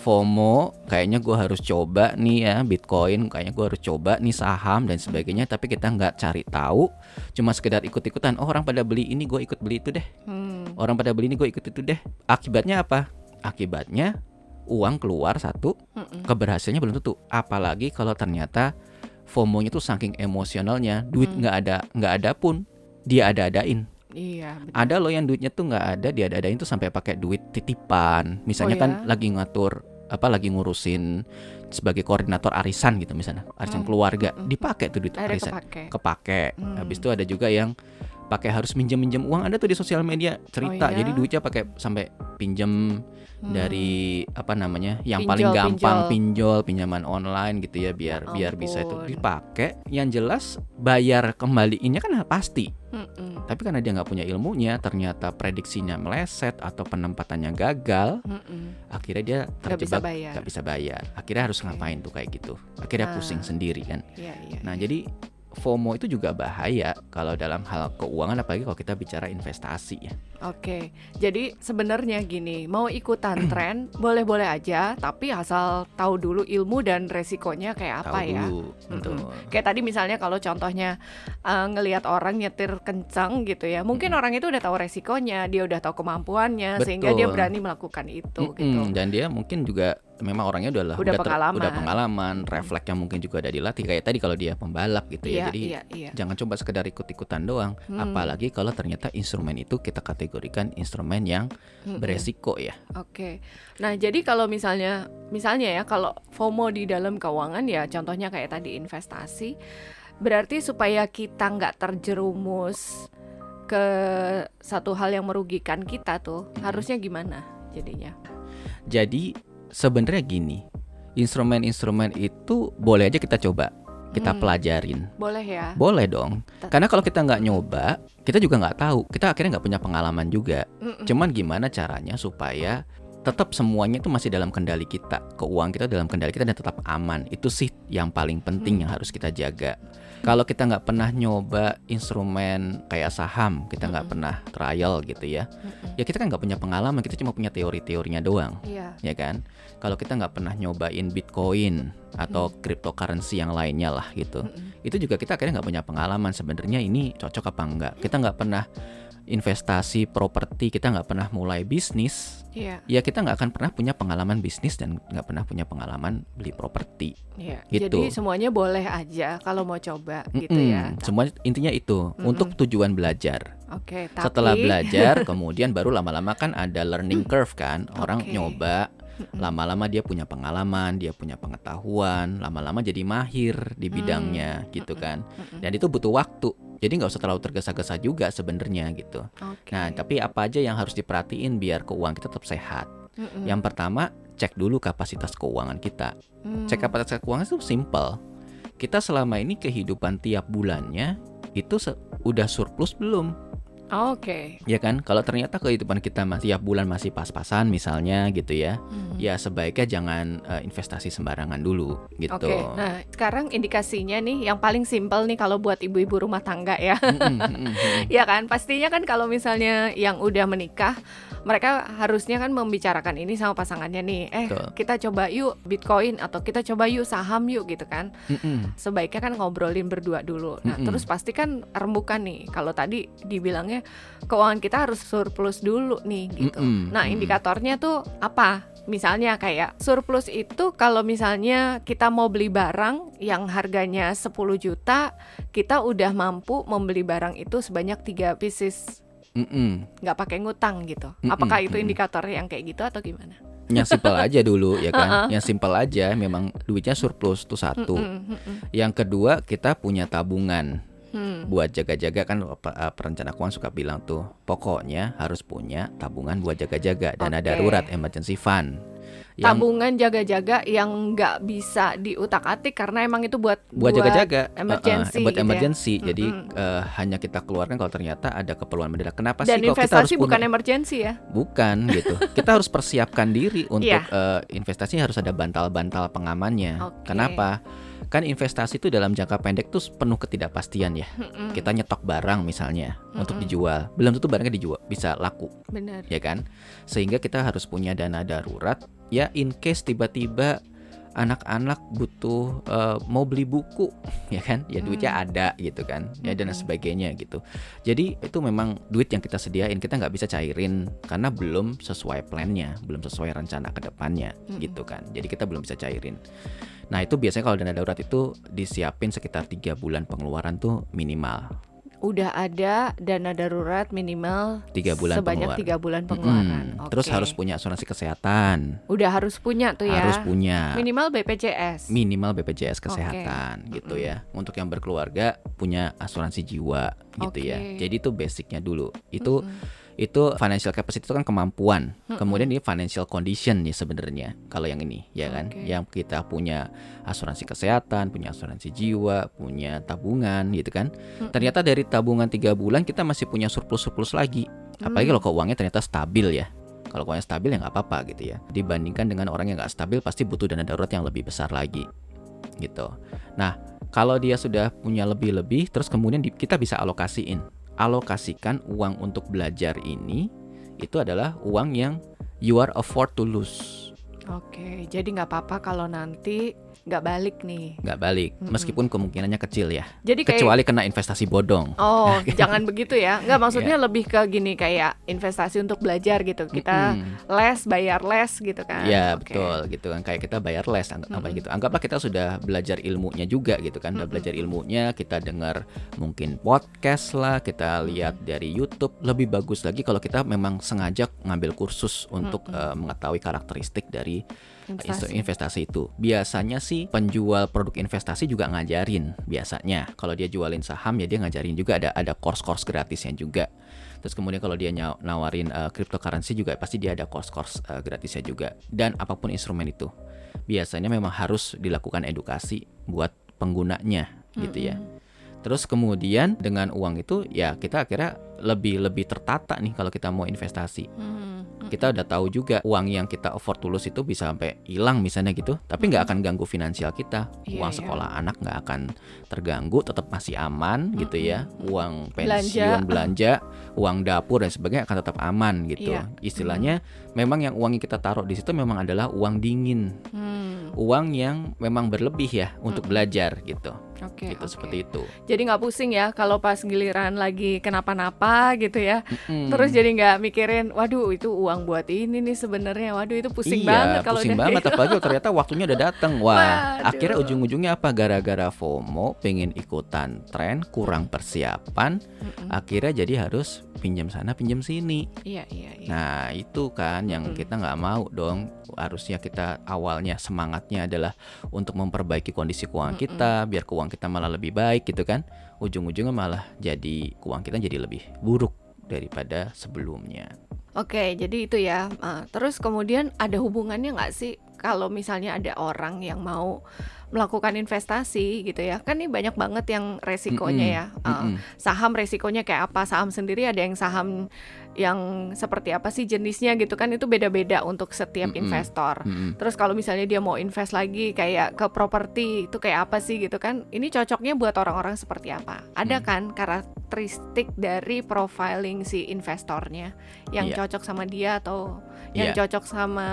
[SPEAKER 1] FOMO. Kayaknya gue harus coba nih ya Bitcoin. Kayaknya gue harus coba nih saham dan sebagainya. Tapi kita nggak cari tahu. Cuma sekedar ikut-ikutan. Oh orang pada beli ini gue ikut beli itu deh.
[SPEAKER 2] Hmm.
[SPEAKER 1] Orang pada beli ini gue ikut itu deh. Akibatnya apa? Akibatnya uang keluar satu.
[SPEAKER 2] Mm-mm.
[SPEAKER 1] Keberhasilannya belum tentu. Apalagi kalau ternyata FOMO-nya tuh saking emosionalnya. Duit
[SPEAKER 2] Hmm.
[SPEAKER 1] nggak ada nggak ada pun dia ada-adain.
[SPEAKER 2] Iya, betul.
[SPEAKER 1] Ada loh yang duitnya tuh nggak ada, dia ada-adain tuh sampai pakai duit titipan. Misalnya
[SPEAKER 2] Oh,
[SPEAKER 1] kan
[SPEAKER 2] ya?
[SPEAKER 1] lagi ngatur apa lagi ngurusin sebagai koordinator arisan gitu misalnya, arisan
[SPEAKER 2] Hmm,
[SPEAKER 1] keluarga, dipakai tuh duit
[SPEAKER 2] Akhirnya
[SPEAKER 1] arisan,
[SPEAKER 2] kepake.
[SPEAKER 1] kepake.
[SPEAKER 2] Hmm.
[SPEAKER 1] Habis itu ada juga yang pakai harus minjem-minjem uang. Ada tuh di sosial media cerita.
[SPEAKER 2] Oh, ya?
[SPEAKER 1] Jadi duitnya pakai sampai pinjem
[SPEAKER 2] Hmm.
[SPEAKER 1] dari apa namanya yang
[SPEAKER 2] Pinjol,
[SPEAKER 1] paling gampang
[SPEAKER 2] pinjol.
[SPEAKER 1] pinjol pinjaman online gitu ya biar
[SPEAKER 2] Ya
[SPEAKER 1] biar bisa itu dipakai. Yang jelas bayar kembaliinnya kan pasti.
[SPEAKER 2] Mm-mm.
[SPEAKER 1] Tapi karena dia nggak punya ilmunya, ternyata prediksinya meleset atau penempatannya gagal,
[SPEAKER 2] Mm-mm.
[SPEAKER 1] akhirnya dia
[SPEAKER 2] Nggak bisa
[SPEAKER 1] terjebak
[SPEAKER 2] bayar.
[SPEAKER 1] nggak bisa bayar. Akhirnya harus
[SPEAKER 2] Oke.
[SPEAKER 1] ngapain tuh kayak gitu? Akhirnya
[SPEAKER 2] Ah.
[SPEAKER 1] pusing sendiri kan.
[SPEAKER 2] Iya, iya.
[SPEAKER 1] Nah jadi FOMO itu juga bahaya kalau dalam hal keuangan, apalagi kalau kita bicara investasi ya.
[SPEAKER 2] Oke, jadi sebenarnya gini, mau ikutan tren boleh-boleh aja, tapi asal tahu dulu ilmu dan resikonya kayak apa
[SPEAKER 1] Tahu
[SPEAKER 2] ya.
[SPEAKER 1] dulu, betul.
[SPEAKER 2] Kayak tadi misalnya kalau contohnya eh, ngelihat orang nyetir kencang gitu ya, mungkin orang itu udah tahu resikonya, dia udah tahu kemampuannya, sehingga dia
[SPEAKER 1] Betul.
[SPEAKER 2] berani melakukan itu
[SPEAKER 1] Mm-mm,
[SPEAKER 2] gitu.
[SPEAKER 1] Dan dia mungkin juga memang orangnya udah
[SPEAKER 2] Udah
[SPEAKER 1] ter-
[SPEAKER 2] pengalaman.
[SPEAKER 1] udah pengalaman, refleksnya mungkin juga udah dilatih kayak tadi kalau dia pembalap gitu ya.
[SPEAKER 2] Iya,
[SPEAKER 1] Jadi
[SPEAKER 2] iya, iya.
[SPEAKER 1] jangan coba sekedar ikut-ikutan doang,
[SPEAKER 2] Hmm.
[SPEAKER 1] apalagi kalau ternyata instrumen itu kita kategorikan instrumen yang
[SPEAKER 2] Mm-mm.
[SPEAKER 1] beresiko ya.
[SPEAKER 2] Oke. Nah, jadi kalau misalnya misalnya ya kalau FOMO di dalam keuangan ya contohnya kayak tadi investasi berarti supaya kita nggak terjerumus ke satu hal yang merugikan kita tuh
[SPEAKER 1] Mm-mm.
[SPEAKER 2] harusnya gimana jadinya?
[SPEAKER 1] Jadi sebenarnya gini, instrumen-instrumen itu boleh aja kita coba, kita
[SPEAKER 2] Hmm.
[SPEAKER 1] pelajarin.
[SPEAKER 2] Boleh ya?
[SPEAKER 1] Boleh dong. Karena kalau kita nggak nyoba, kita juga nggak tahu. Kita akhirnya nggak punya pengalaman juga.
[SPEAKER 2] Mm-mm.
[SPEAKER 1] Cuman gimana caranya supaya tetap semuanya itu masih dalam kendali kita, keuangan kita dalam kendali kita dan tetap aman. Itu sih yang paling penting
[SPEAKER 2] Hmm.
[SPEAKER 1] yang harus kita jaga. Kalau kita nggak pernah nyoba instrumen kayak saham, kita nggak
[SPEAKER 2] Mm-mm.
[SPEAKER 1] pernah trial gitu ya,
[SPEAKER 2] Mm-mm.
[SPEAKER 1] ya kita kan nggak punya pengalaman, kita cuma punya teori-teorinya doang,
[SPEAKER 2] Iya.
[SPEAKER 1] ya kan? Kalau kita nggak pernah nyobain Bitcoin atau
[SPEAKER 2] Hmm.
[SPEAKER 1] cryptocurrency yang lainnya lah gitu,
[SPEAKER 2] Mm-mm.
[SPEAKER 1] itu juga kita akhirnya nggak punya pengalaman sebenarnya ini cocok apa enggak kita nggak pernah investasi properti kita nggak pernah mulai bisnis
[SPEAKER 2] Iya.
[SPEAKER 1] ya kita nggak akan pernah punya pengalaman bisnis dan nggak pernah punya pengalaman beli properti
[SPEAKER 2] Iya.
[SPEAKER 1] Gitu.
[SPEAKER 2] Jadi semuanya boleh aja kalau mau coba gitu
[SPEAKER 1] Mm-mm.
[SPEAKER 2] ya.
[SPEAKER 1] semua intinya itu
[SPEAKER 2] Mm-mm.
[SPEAKER 1] untuk tujuan belajar
[SPEAKER 2] Oke, tapi
[SPEAKER 1] setelah belajar kemudian baru lama-lama kan ada learning curve kan orang
[SPEAKER 2] Oke.
[SPEAKER 1] nyoba lama-lama dia punya pengalaman dia punya pengetahuan lama-lama jadi mahir di bidangnya gitu
[SPEAKER 2] Mm-mm.
[SPEAKER 1] kan dan itu butuh waktu jadi nggak usah terlalu tergesa-gesa juga sebenarnya gitu
[SPEAKER 2] Oke.
[SPEAKER 1] nah tapi apa aja yang harus diperhatiin biar keuangan kita tetap sehat
[SPEAKER 2] Mm-mm.
[SPEAKER 1] yang pertama cek dulu kapasitas keuangan kita
[SPEAKER 2] Hmm.
[SPEAKER 1] cek kapasitas keuangan itu simple kita selama ini kehidupan tiap bulannya itu udah surplus belum
[SPEAKER 2] Oke.
[SPEAKER 1] ya kan kalau ternyata kehidupan kita masih tiap bulan masih pas-pasan misalnya gitu ya
[SPEAKER 2] Hmm.
[SPEAKER 1] ya sebaiknya jangan eh, investasi sembarangan dulu gitu
[SPEAKER 2] Oke, nah sekarang indikasinya nih yang paling simpel nih kalau buat ibu-ibu rumah tangga ya,
[SPEAKER 1] Mm-mm, mm-mm, mm-mm.
[SPEAKER 2] ya kan pastinya kan kalau misalnya yang udah menikah, mereka harusnya kan membicarakan ini sama pasangannya nih, eh
[SPEAKER 1] Betul.
[SPEAKER 2] kita coba yuk Bitcoin atau kita coba yuk saham yuk gitu kan, sebaiknya kan ngobrolin berdua dulu. Nah terus pasti kan rembukan nih, kalau tadi dibilangnya keuangan kita harus surplus dulu nih gitu.
[SPEAKER 1] Mm-mm,
[SPEAKER 2] Nah,
[SPEAKER 1] mm-mm.
[SPEAKER 2] indikatornya tuh apa? Misalnya kayak surplus itu kalau misalnya kita mau beli barang yang harganya 10 juta, kita udah mampu membeli barang itu sebanyak tiga pieces
[SPEAKER 1] Mm-mm.
[SPEAKER 2] nggak pakai ngutang gitu.
[SPEAKER 1] Mm-mm,
[SPEAKER 2] Apakah itu indikator yang kayak gitu atau gimana?
[SPEAKER 1] Yang simpel aja dulu ya kan.
[SPEAKER 2] Uh-uh.
[SPEAKER 1] Yang simpel aja memang duitnya surplus tuh satu.
[SPEAKER 2] Mm-mm, mm-mm.
[SPEAKER 1] Yang kedua kita punya tabungan
[SPEAKER 2] Hmm.
[SPEAKER 1] buat jaga-jaga kan pe- eh, perencana keuangan suka bilang tuh pokoknya harus punya tabungan buat jaga-jaga dana
[SPEAKER 2] Oke.
[SPEAKER 1] darurat emergency fund. Yang
[SPEAKER 2] Tabungan jaga-jaga yang nggak bisa diutak-atik karena emang itu buat
[SPEAKER 1] buat jaga-jaga
[SPEAKER 2] emergency
[SPEAKER 1] Uh-uh, buat
[SPEAKER 2] gitu ya.
[SPEAKER 1] emergency jadi
[SPEAKER 2] Mm-mm.
[SPEAKER 1] eh, hanya kita keluarkan kalau ternyata ada keperluan mendadak kenapa
[SPEAKER 2] Dan
[SPEAKER 1] sih kok kita harus
[SPEAKER 2] investasi bukan
[SPEAKER 1] punya
[SPEAKER 2] emergency ya.
[SPEAKER 1] bukan gitu kita harus persiapkan diri untuk
[SPEAKER 2] Iya.
[SPEAKER 1] eh, investasi harus ada bantal-bantal pengamannya
[SPEAKER 2] Oke.
[SPEAKER 1] kenapa kan investasi itu dalam jangka pendek tuh penuh ketidakpastian ya.
[SPEAKER 2] Mm-mm.
[SPEAKER 1] kita nyetok barang misalnya untuk
[SPEAKER 2] Mm-mm.
[SPEAKER 1] dijual. Belum tentu barangnya dijual bisa laku.
[SPEAKER 2] Benar.
[SPEAKER 1] ya kan? Sehingga kita harus punya dana darurat. Ya in case tiba-tiba anak-anak butuh eh, mau beli buku ya kan? Ya duitnya
[SPEAKER 2] Hmm.
[SPEAKER 1] ada gitu kan? Ya dan sebagainya gitu. Jadi itu memang duit yang kita sediain kita nggak bisa cairin karena belum sesuai plannya belum sesuai rencana ke depannya
[SPEAKER 2] Mm-mm.
[SPEAKER 1] gitu kan? Jadi kita belum bisa cairin nah itu biasanya kalau dana darurat itu disiapin sekitar tiga bulan pengeluaran tuh minimal
[SPEAKER 2] Udah ada dana darurat minimal
[SPEAKER 1] tiga bulan
[SPEAKER 2] sebanyak tiga bulan pengeluaran.
[SPEAKER 1] Mm-mm. terus
[SPEAKER 2] Oke.
[SPEAKER 1] harus punya asuransi kesehatan
[SPEAKER 2] Udah harus punya tuh ya.
[SPEAKER 1] harus punya
[SPEAKER 2] Minimal BPJS.
[SPEAKER 1] minimal BPJS kesehatan gitu
[SPEAKER 2] Mm-mm.
[SPEAKER 1] ya. Untuk yang berkeluarga punya asuransi jiwa gitu ya.
[SPEAKER 2] Oke.
[SPEAKER 1] Jadi itu basicnya dulu. Itu
[SPEAKER 2] Mm-mm.
[SPEAKER 1] Itu financial capacity itu kan kemampuan. Kemudian ini financial condition nih sebenarnya kalau yang ini ya kan.
[SPEAKER 2] Oke.
[SPEAKER 1] Yang kita punya asuransi kesehatan, punya asuransi jiwa, punya tabungan gitu kan. Ternyata dari tabungan tiga bulan kita masih punya surplus-surplus lagi. Apalagi kalau keuangannya ternyata stabil ya. Kalau keuangannya stabil ya nggak apa-apa gitu ya. Dibandingkan dengan orang yang nggak stabil pasti butuh dana darurat yang lebih besar lagi gitu. Nah kalau dia sudah punya lebih-lebih, terus kemudian di- kita bisa alokasiin, alokasikan uang untuk belajar ini itu adalah uang yang you are afford to lose,
[SPEAKER 2] Oke, jadi nggak apa-apa kalau nanti nggak balik nih.
[SPEAKER 1] nggak balik,
[SPEAKER 2] Mm-mm.
[SPEAKER 1] meskipun kemungkinannya kecil ya.
[SPEAKER 2] Jadi kayak
[SPEAKER 1] Kecuali kena investasi bodong.
[SPEAKER 2] Oh, jangan begitu ya. Nggak maksudnya lebih ke gini kayak investasi untuk belajar gitu. Kita
[SPEAKER 1] Mm-mm.
[SPEAKER 2] les, bayar les gitu kan.
[SPEAKER 1] Iya
[SPEAKER 2] Oke.
[SPEAKER 1] betul gitu kan kayak kita bayar les anggap apa
[SPEAKER 2] Mm-mm.
[SPEAKER 1] gitu anggaplah kita sudah belajar ilmunya juga gitu kan udah
[SPEAKER 2] Mm-mm.
[SPEAKER 1] belajar ilmunya kita dengar mungkin podcast lah kita lihat dari YouTube lebih bagus lagi kalau kita memang sengaja ngambil kursus untuk
[SPEAKER 2] Mm-mm.
[SPEAKER 1] eh, mengetahui karakteristik dari
[SPEAKER 2] Investasi.
[SPEAKER 1] investasi. itu biasanya sih penjual produk investasi juga ngajarin biasanya kalau dia jualin saham ya dia ngajarin juga ada ada course-course gratisnya juga Terus kemudian kalau dia nyaw- nawarin uh, cryptocurrency juga pasti dia ada course-course uh, gratisnya juga. Dan apa pun instrumen itu. Biasanya memang harus dilakukan edukasi buat penggunanya gitu ya. Terus kemudian dengan uang itu ya kita akhirnya lebih lebih tertata nih kalau kita mau investasi.
[SPEAKER 2] Hmm,
[SPEAKER 1] Kita udah tahu juga uang yang kita afford to lose itu bisa sampai hilang misalnya gitu, tapi nggak akan ganggu finansial kita.
[SPEAKER 2] Iya,
[SPEAKER 1] uang
[SPEAKER 2] iya.
[SPEAKER 1] sekolah anak nggak akan terganggu, tetap masih aman gitu ya.
[SPEAKER 2] Mm-mm.
[SPEAKER 1] Uang pensiun, belanja, uang dapur dan sebagainya akan tetap aman gitu.
[SPEAKER 2] Iya.
[SPEAKER 1] Istilahnya memang yang uang yang kita taruh di situ memang adalah uang dingin,
[SPEAKER 2] Hmm,
[SPEAKER 1] uang yang memang berlebih ya untuk belajar gitu.
[SPEAKER 2] Oke.
[SPEAKER 1] gitu
[SPEAKER 2] oke.
[SPEAKER 1] seperti itu.
[SPEAKER 2] Jadi nggak pusing ya kalau pas giliran lagi kenapa-napa gitu ya.
[SPEAKER 1] Mm-mm.
[SPEAKER 2] Terus jadi nggak mikirin, waduh itu uang buat ini nih sebenarnya. Waduh itu pusing
[SPEAKER 1] iya,
[SPEAKER 2] banget kalau
[SPEAKER 1] pusing
[SPEAKER 2] udah
[SPEAKER 1] banget
[SPEAKER 2] kayak-
[SPEAKER 1] apalagi ternyata waktunya udah datang. Wah,
[SPEAKER 2] Waduh.
[SPEAKER 1] akhirnya ujung-ujungnya apa? Gara-gara FOMO, pengen ikutan tren, kurang persiapan,
[SPEAKER 2] Mm-mm.
[SPEAKER 1] akhirnya jadi harus pinjam sana, pinjam sini.
[SPEAKER 2] Iya iya iya.
[SPEAKER 1] Nah, itu kan yang
[SPEAKER 2] Mm-mm.
[SPEAKER 1] kita nggak mau dong. Harusnya kita awalnya semangatnya adalah untuk memperbaiki kondisi keuangan
[SPEAKER 2] Mm-mm.
[SPEAKER 1] kita, biar keuangan kita malah lebih baik gitu kan. Ujung-ujungnya malah jadi keuangan kita jadi lebih buruk daripada sebelumnya.
[SPEAKER 2] Oke, jadi itu ya. Ah, terus kemudian ada hubungannya nggak sih kalau misalnya ada orang yang mau melakukan investasi gitu ya? Kan ini banyak banget yang resikonya
[SPEAKER 1] Mm-mm.
[SPEAKER 2] ya. Ah,
[SPEAKER 1] Mm-mm.
[SPEAKER 2] saham resikonya kayak apa? Saham sendiri ada yang saham yang seperti apa sih jenisnya gitu kan itu beda-beda untuk setiap
[SPEAKER 1] Mm-mm.
[SPEAKER 2] investor.
[SPEAKER 1] Mm-mm.
[SPEAKER 2] Terus kalau misalnya dia mau invest lagi kayak ke properti itu kayak apa sih gitu kan? Ini cocoknya buat orang-orang seperti apa? Ada
[SPEAKER 1] Hmm.
[SPEAKER 2] kan karakteristik dari profiling si investornya yang
[SPEAKER 1] Iya.
[SPEAKER 2] cocok sama dia atau yang
[SPEAKER 1] Iya.
[SPEAKER 2] cocok sama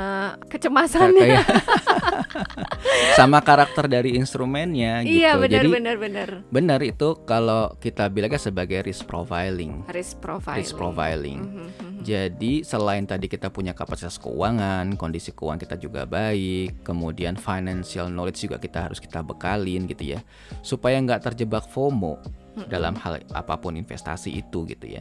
[SPEAKER 2] kecemasannya?
[SPEAKER 1] sama karakter dari instrumennya gitu.
[SPEAKER 2] Iya benar
[SPEAKER 1] Jadi
[SPEAKER 2] benar benar.
[SPEAKER 1] benar itu kalau kita bilangnya sebagai risk profiling.
[SPEAKER 2] Risk profiling.
[SPEAKER 1] Risk profiling.
[SPEAKER 2] Mhm, mhm.
[SPEAKER 1] Jadi selain tadi kita punya kapasitas keuangan, kondisi keuangan kita juga baik, kemudian financial knowledge juga kita harus kita bekalin gitu ya, supaya nggak terjebak FOMO. dalam hal apa pun investasi itu gitu ya.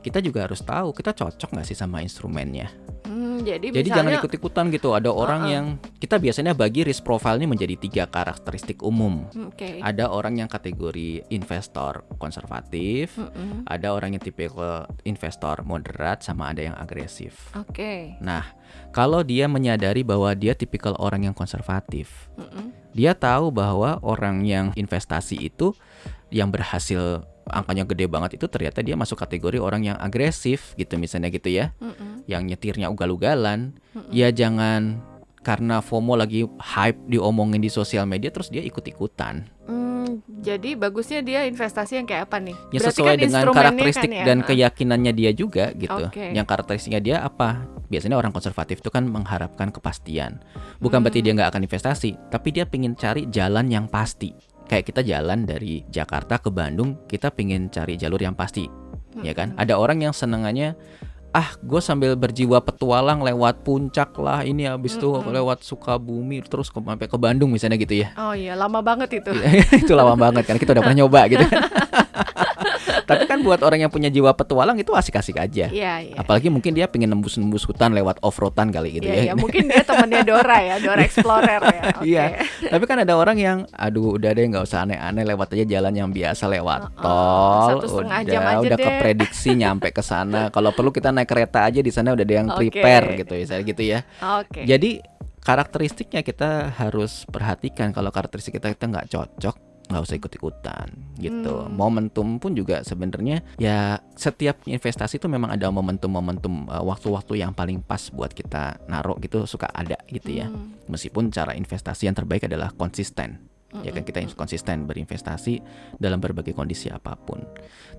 [SPEAKER 1] Kita juga harus tahu kita cocok nggak sih sama instrumennya.
[SPEAKER 2] Hmm, jadi
[SPEAKER 1] Jadi jangan
[SPEAKER 2] misalnya
[SPEAKER 1] ikut-ikutan gitu. Ada orang
[SPEAKER 2] Uh-uh.
[SPEAKER 1] yang kita biasanya bagi risk profile ini menjadi tiga karakteristik umum.
[SPEAKER 2] Oke.
[SPEAKER 1] Ada orang yang kategori investor konservatif,
[SPEAKER 2] Mm-mm.
[SPEAKER 1] ada orang yang tipe investor moderat, sama ada yang agresif.
[SPEAKER 2] Oke.
[SPEAKER 1] Nah, kalau dia menyadari bahwa dia tipikal orang yang konservatif,
[SPEAKER 2] Mm-mm.
[SPEAKER 1] dia tahu bahwa orang yang investasi itu yang berhasil angkanya gede banget itu ternyata dia masuk kategori orang yang agresif gitu misalnya gitu ya,
[SPEAKER 2] Mm-mm.
[SPEAKER 1] yang nyetirnya ugal-ugalan.
[SPEAKER 2] Mm-mm.
[SPEAKER 1] Ya jangan karena FOMO lagi hype diomongin di sosial media terus dia ikut-ikutan.
[SPEAKER 2] Hmm, jadi bagusnya dia investasi yang kayak apa nih?
[SPEAKER 1] Ya
[SPEAKER 2] Berarti
[SPEAKER 1] sesuai
[SPEAKER 2] kan
[SPEAKER 1] dengan karakteristik
[SPEAKER 2] kan ya?
[SPEAKER 1] dan keyakinannya dia juga gitu.
[SPEAKER 2] Oke.
[SPEAKER 1] Yang karakteristiknya dia apa? Biasanya orang konservatif itu kan mengharapkan kepastian. Bukan berarti
[SPEAKER 2] Hmm.
[SPEAKER 1] dia nggak akan investasi, tapi dia pingin cari jalan yang pasti. Kayak kita jalan dari Jakarta ke Bandung, kita pingin cari jalur yang pasti, ya kan? Ada orang yang senengannya ah gue sambil berjiwa petualang lewat puncak lah ini habis itu
[SPEAKER 2] Mm-mm.
[SPEAKER 1] lewat Sukabumi terus ke, sampai ke Bandung misalnya gitu ya
[SPEAKER 2] Oh iya, lama banget itu.
[SPEAKER 1] itu lama banget kan kita udah pernah nyoba gitu kan tapi kan buat orang yang punya jiwa petualang itu asik-asik aja
[SPEAKER 2] Iya, iya.
[SPEAKER 1] apalagi mungkin dia pengen nembus-nembus hutan lewat off-roadan kali gitu
[SPEAKER 2] Iya,
[SPEAKER 1] ya
[SPEAKER 2] iya, mungkin dia temennya Dora ya, Dora Explorer ya. Oke.
[SPEAKER 1] Iya. tapi kan ada orang yang aduh udah deh nggak usah aneh-aneh lewat aja jalan yang biasa lewat
[SPEAKER 2] Heeh,
[SPEAKER 1] tol
[SPEAKER 2] satu setengah
[SPEAKER 1] udah
[SPEAKER 2] jam aja
[SPEAKER 1] udah
[SPEAKER 2] deh.
[SPEAKER 1] keprediksi nyampe ke sana kalau perlu kita naik kereta aja di sana udah ada yang
[SPEAKER 2] Oke.
[SPEAKER 1] prepare gitu ya gitu ya
[SPEAKER 2] Oke.
[SPEAKER 1] jadi karakteristiknya kita harus perhatikan kalau karakteristik kita kita nggak cocok nggak usah ikut-ikutan gitu.
[SPEAKER 2] Hmm.
[SPEAKER 1] Momentum pun juga sebenarnya ya setiap investasi itu memang ada momentum-momentum uh, waktu-waktu yang paling pas buat kita naruh gitu suka ada gitu ya.
[SPEAKER 2] Hmm.
[SPEAKER 1] Meskipun cara investasi yang terbaik adalah konsisten. Ya kan kita konsisten berinvestasi dalam berbagai kondisi apa pun.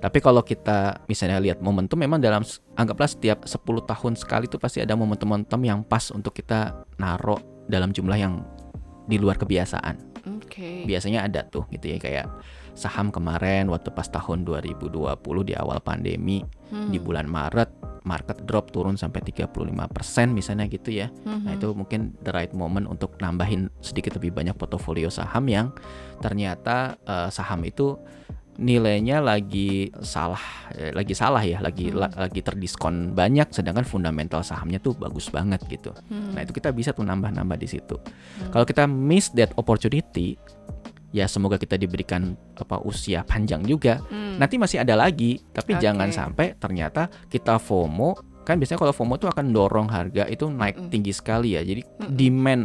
[SPEAKER 1] Tapi kalau kita misalnya lihat momentum memang dalam anggaplah setiap 10 tahun sekali itu pasti ada momentum-momentum yang pas untuk kita naruh dalam jumlah yang di luar kebiasaan.
[SPEAKER 2] Oke.
[SPEAKER 1] Biasanya ada tuh gitu ya kayak saham kemarin waktu pas tahun 2020 di awal pandemi
[SPEAKER 2] Hmm.
[SPEAKER 1] di bulan Maret market drop turun sampai 35% misalnya gitu ya.
[SPEAKER 2] Mhm.
[SPEAKER 1] Nah, itu mungkin the right moment untuk nambahin sedikit lebih banyak portofolio saham yang ternyata eh, saham itu nilainya lagi salah eh, lagi salah ya, lagi
[SPEAKER 2] Hmm.
[SPEAKER 1] la- lagi terdiskon banyak sedangkan fundamental sahamnya tuh bagus banget gitu.
[SPEAKER 2] Hmm.
[SPEAKER 1] Nah, itu kita bisa tuh nambah-nambah di situ.
[SPEAKER 2] Hmm.
[SPEAKER 1] Kalau kita miss that opportunity, ya semoga kita diberikan apa usia panjang juga.
[SPEAKER 2] Hmm.
[SPEAKER 1] Nanti masih ada lagi, tapi
[SPEAKER 2] Oke.
[SPEAKER 1] jangan sampai ternyata kita FOMO. Kan biasanya kalau FOMO tuh akan dorong harga itu naik
[SPEAKER 2] Mm-mm.
[SPEAKER 1] tinggi sekali ya. Jadi
[SPEAKER 2] Mm-mm.
[SPEAKER 1] demand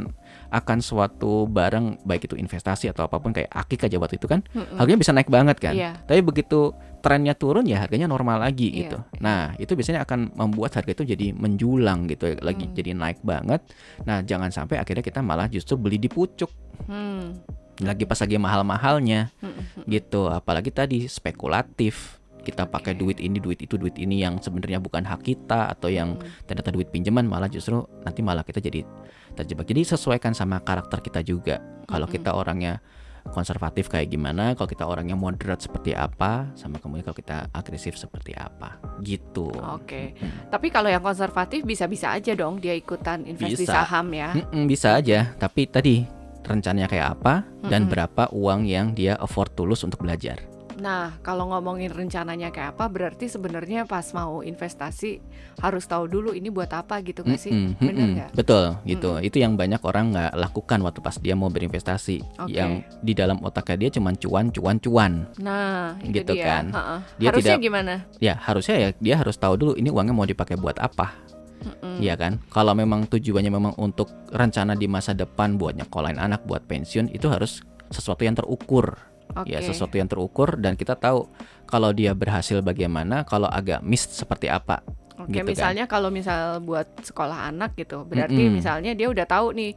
[SPEAKER 1] akan suatu barang baik itu investasi atau apa pun kayak akik aja waktu itu kan
[SPEAKER 2] Mm-mm.
[SPEAKER 1] harganya bisa naik banget kan.
[SPEAKER 2] Iya.
[SPEAKER 1] Tapi begitu trennya turun ya harganya normal lagi
[SPEAKER 2] Iya,
[SPEAKER 1] gitu. Nah, itu biasanya akan membuat harga itu jadi menjulang gitu lagi
[SPEAKER 2] Hmm.
[SPEAKER 1] jadi naik banget. Nah, jangan sampai akhirnya kita malah justru beli di pucuk
[SPEAKER 2] Hmm.
[SPEAKER 1] lagi pas lagi mahal-mahalnya
[SPEAKER 2] Hmm.
[SPEAKER 1] gitu. Apalagi tadi spekulatif. Kita pakai duit ini, duit itu, duit ini yang sebenarnya bukan hak kita atau yang
[SPEAKER 2] Hmm.
[SPEAKER 1] ternyata duit pinjaman malah justru nanti malah kita jadi terjebak. Jadi sesuaikan sama karakter kita juga. Kalau
[SPEAKER 2] Mm-mm.
[SPEAKER 1] kita orangnya konservatif kayak gimana, kalau kita orangnya moderat seperti apa, sama kemudian kalau kita agresif seperti apa, gitu.
[SPEAKER 2] Oke.
[SPEAKER 1] Mm.
[SPEAKER 2] Tapi kalau yang konservatif bisa-bisa aja dong dia ikutan invest di
[SPEAKER 1] Bisa.
[SPEAKER 2] saham ya.
[SPEAKER 1] Mm-mm, bisa aja, tapi tadi rencananya kayak apa dan
[SPEAKER 2] Mm-mm.
[SPEAKER 1] berapa uang yang dia afford tulus untuk belajar.
[SPEAKER 2] Nah, kalau ngomongin rencananya kayak apa, berarti sebenarnya pas mau investasi harus tahu dulu ini buat apa gitu nggak sih?
[SPEAKER 1] Mm-mm,
[SPEAKER 2] Bener
[SPEAKER 1] mm-mm,
[SPEAKER 2] nggak?
[SPEAKER 1] Betul, gitu. Itu yang banyak orang nggak lakukan waktu pas dia mau berinvestasi.
[SPEAKER 2] Oke.
[SPEAKER 1] Yang di dalam otaknya dia cuman cuan, cuan, cuan.
[SPEAKER 2] Nah, itu
[SPEAKER 1] Gitu
[SPEAKER 2] dia.
[SPEAKER 1] kan.
[SPEAKER 2] Ha-ha.
[SPEAKER 1] Dia
[SPEAKER 2] Harusnya
[SPEAKER 1] tidak-
[SPEAKER 2] gimana?
[SPEAKER 1] Ya harusnya ya dia harus tahu dulu ini uangnya mau dipakai buat apa. Iya kan? Kalau memang tujuannya memang untuk rencana di masa depan buat nyekolahin anak, buat pensiun, itu harus sesuatu yang terukur.
[SPEAKER 2] Oke.
[SPEAKER 1] Ya, sesuatu yang terukur dan kita tahu kalau dia berhasil bagaimana, kalau agak miss seperti apa.
[SPEAKER 2] Oke,
[SPEAKER 1] gitu kan.
[SPEAKER 2] misalnya kalau misal buat sekolah anak gitu, berarti
[SPEAKER 1] Mm-mm.
[SPEAKER 2] misalnya dia udah tahu nih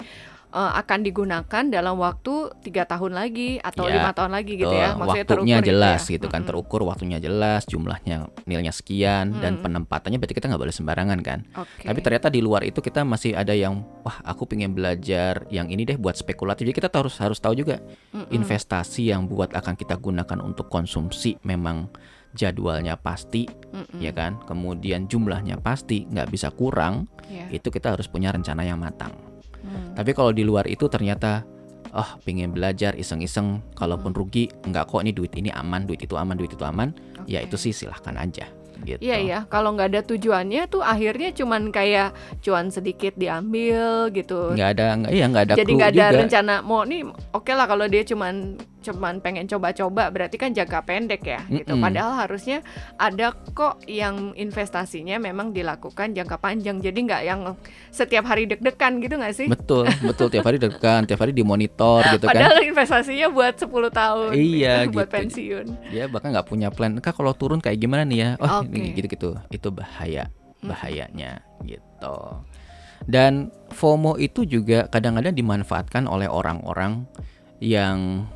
[SPEAKER 2] eh, akan digunakan dalam waktu tiga tahun lagi atau
[SPEAKER 1] Ya,
[SPEAKER 2] lima tahun lagi gitu ya, maksudnya
[SPEAKER 1] waktunya
[SPEAKER 2] terukur
[SPEAKER 1] jelas
[SPEAKER 2] gitu,
[SPEAKER 1] gitu,
[SPEAKER 2] ya.
[SPEAKER 1] kan,
[SPEAKER 2] Mm-mm.
[SPEAKER 1] terukur waktunya jelas, jumlahnya nilainya sekian dan
[SPEAKER 2] Mm.
[SPEAKER 1] penempatannya berarti kita nggak boleh sembarangan kan.
[SPEAKER 2] Oke.
[SPEAKER 1] Tapi ternyata di luar itu kita masih ada yang wah aku pengen belajar yang ini deh buat spekulatif. Jadi kita harus harus tahu juga
[SPEAKER 2] Mm-mm.
[SPEAKER 1] investasi yang buat akan kita gunakan untuk konsumsi memang jadwalnya pasti
[SPEAKER 2] Mm-mm.
[SPEAKER 1] ya kan. Kemudian jumlahnya pasti nggak bisa kurang.
[SPEAKER 2] Iya.
[SPEAKER 1] Itu kita harus punya rencana yang matang.
[SPEAKER 2] Hmm.
[SPEAKER 1] Tapi kalau di luar itu ternyata oh pingin belajar iseng-iseng kalaupun rugi enggak kok ini duit ini aman duit itu aman duit itu aman ya
[SPEAKER 2] Oke.
[SPEAKER 1] itu sih silahkan aja gitu
[SPEAKER 2] Iya ya, kalau nggak ada tujuannya tuh akhirnya cuman kayak cuan sedikit diambil gitu.
[SPEAKER 1] nggak ada nggak iya nggak ada
[SPEAKER 2] Jadi nggak ada
[SPEAKER 1] juga
[SPEAKER 2] rencana mau nih oke lah kalau dia cuman cuman pengen coba-coba berarti kan jangka pendek ya gitu.
[SPEAKER 1] Mm-mm.
[SPEAKER 2] Padahal harusnya ada kok yang investasinya memang dilakukan jangka panjang. Jadi nggak yang setiap hari deg-degan gitu nggak sih?
[SPEAKER 1] betul betul tiap hari degan tiap hari dimonitor gitu kan
[SPEAKER 2] Padahal investasinya buat 10 tahun
[SPEAKER 1] Iya,
[SPEAKER 2] buat
[SPEAKER 1] gitu.
[SPEAKER 2] pensiun.
[SPEAKER 1] dia bahkan nggak punya plan kak kalau turun kayak gimana nih ya oh ini gitu-gitu itu bahaya bahayanya gitu dan FOMO itu juga kadang-kadang dimanfaatkan oleh orang-orang yang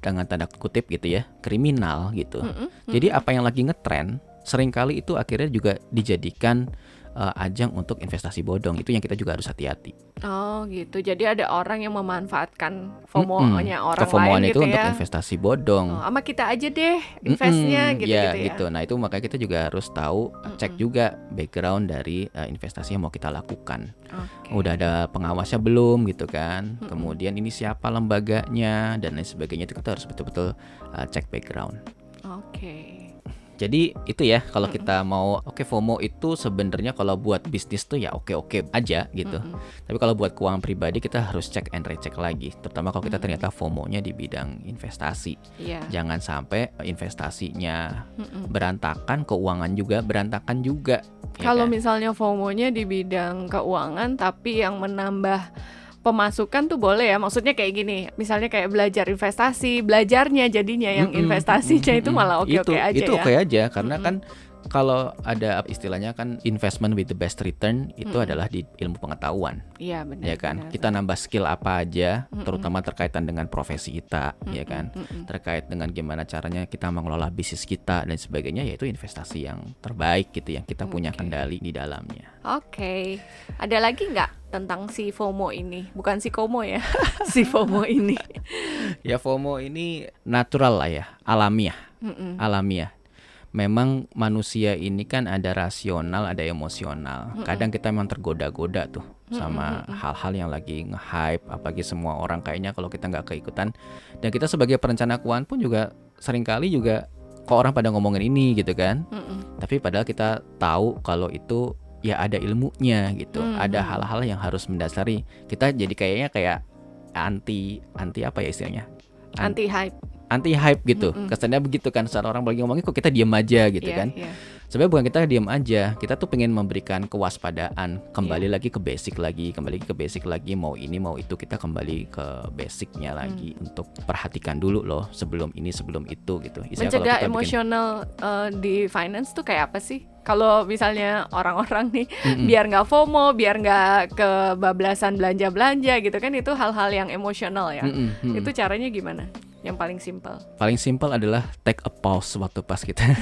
[SPEAKER 1] dengan tanda kutip gitu ya kriminal gitu
[SPEAKER 2] Mm-mm.
[SPEAKER 1] jadi apa yang lagi ngetren sering kali itu akhirnya juga dijadikan eh, ajang untuk investasi bodong itu yang kita juga harus hati-hati
[SPEAKER 2] Oh gitu. Jadi ada orang yang memanfaatkan FOMO-nya
[SPEAKER 1] Mm-mm.
[SPEAKER 2] orang
[SPEAKER 1] Kefomoan
[SPEAKER 2] lain
[SPEAKER 1] itu
[SPEAKER 2] gitu
[SPEAKER 1] untuk
[SPEAKER 2] ya.
[SPEAKER 1] investasi bodong
[SPEAKER 2] Oh, sama kita aja deh investnya
[SPEAKER 1] Mm-mm,
[SPEAKER 2] gitu,
[SPEAKER 1] ya,
[SPEAKER 2] gitu ya.
[SPEAKER 1] gitu. Nah itu makanya kita juga harus tahu cek
[SPEAKER 2] Mm-mm.
[SPEAKER 1] juga background dari eh, investasi yang mau kita lakukan.
[SPEAKER 2] Oke.
[SPEAKER 1] Udah ada pengawasnya belum gitu kan?
[SPEAKER 2] Mm-mm.
[SPEAKER 1] Kemudian ini siapa lembaganya dan lain sebagainya itu kita harus betul-betul eh, cek background.
[SPEAKER 2] Oke.
[SPEAKER 1] Jadi itu ya kalau kita mau oke FOMO itu sebenarnya kalau buat bisnis tuh ya oke-oke aja gitu.
[SPEAKER 2] Mm-mm.
[SPEAKER 1] Tapi kalau buat keuangan pribadi kita harus cek and recheck lagi, terutama kalau kita ternyata FOMO-nya di bidang investasi.
[SPEAKER 2] Iya.
[SPEAKER 1] Jangan sampai investasinya berantakan, keuangan juga berantakan juga. ya
[SPEAKER 2] Kalau
[SPEAKER 1] kan?
[SPEAKER 2] misalnya FOMO-nya di bidang keuangan tapi yang menambah pemasukan tuh boleh ya. Maksudnya kayak gini, misalnya kayak belajar investasi, belajarnya jadinya yang
[SPEAKER 1] Mm-mm,
[SPEAKER 2] investasinya itu
[SPEAKER 1] mm-mm.
[SPEAKER 2] malah oke-oke
[SPEAKER 1] Itu-
[SPEAKER 2] aja
[SPEAKER 1] Itu
[SPEAKER 2] ya.
[SPEAKER 1] oke aja karena
[SPEAKER 2] Mm-mm.
[SPEAKER 1] kan kalau ada istilahnya kan investment with the best return itu
[SPEAKER 2] Mm-mm.
[SPEAKER 1] adalah di ilmu pengetahuan,
[SPEAKER 2] Iya benar.
[SPEAKER 1] ya kan?
[SPEAKER 2] benar.
[SPEAKER 1] Kita nambah skill apa aja,
[SPEAKER 2] Mm-mm.
[SPEAKER 1] terutama terkaitan dengan profesi kita, ya
[SPEAKER 2] Mm-mm,
[SPEAKER 1] kan?
[SPEAKER 2] mm-mm.
[SPEAKER 1] Terkait dengan gimana caranya kita mengelola bisnis kita dan sebagainya, yaitu investasi yang terbaik gitu yang kita punya kendali di dalamnya.
[SPEAKER 2] Oke, ada lagi nggak tentang si FOMO ini? Bukan si Komo ya, si FOMO ini.
[SPEAKER 1] Ya FOMO ini natural lah ya, alamiah.
[SPEAKER 2] Mm-mm.
[SPEAKER 1] alamiah. Memang manusia ini kan ada rasional, ada emosional. Kadang kita memang tergoda-goda tuh sama hal-hal yang lagi nge-hype, apalagi semua orang kayaknya kalau kita nggak keikutan. Dan kita sebagai perencana keuangan pun juga sering kali juga kok orang pada ngomongin ini gitu kan.
[SPEAKER 2] Mm-mm.
[SPEAKER 1] Tapi padahal kita tahu kalau itu ya ada ilmunya gitu. Ada hal-hal yang harus mendasari. Kita jadi kayaknya kayak anti anti apa ya istilahnya? An-
[SPEAKER 2] Anti hype.
[SPEAKER 1] Anti hype gitu.
[SPEAKER 2] Mm-mm.
[SPEAKER 1] Kesannya begitu kan saat orang lagi ngomongin kok kita diam aja gitu
[SPEAKER 2] Iya,
[SPEAKER 1] kan.
[SPEAKER 2] iya.
[SPEAKER 1] Sebenarnya bukan kita diam aja, kita tuh pengen memberikan kewaspadaan, kembali
[SPEAKER 2] Iya.
[SPEAKER 1] lagi ke basic lagi, kembali ke basic lagi mau ini mau itu kita kembali ke basicnya lagi
[SPEAKER 2] Hmm.
[SPEAKER 1] untuk perhatikan dulu loh sebelum ini sebelum itu gitu. Kalau
[SPEAKER 2] Mencegah
[SPEAKER 1] bikin-
[SPEAKER 2] emosional eh, di finance tuh kayak apa sih? Kalau misalnya orang-orang nih
[SPEAKER 1] Mm-mm.
[SPEAKER 2] biar nggak FOMO, biar nggak kebablasan belanja-belanja gitu kan itu hal-hal yang emosional ya. Itu caranya gimana? Yang paling simpel.
[SPEAKER 1] paling simpel adalah take a pause waktu pas kita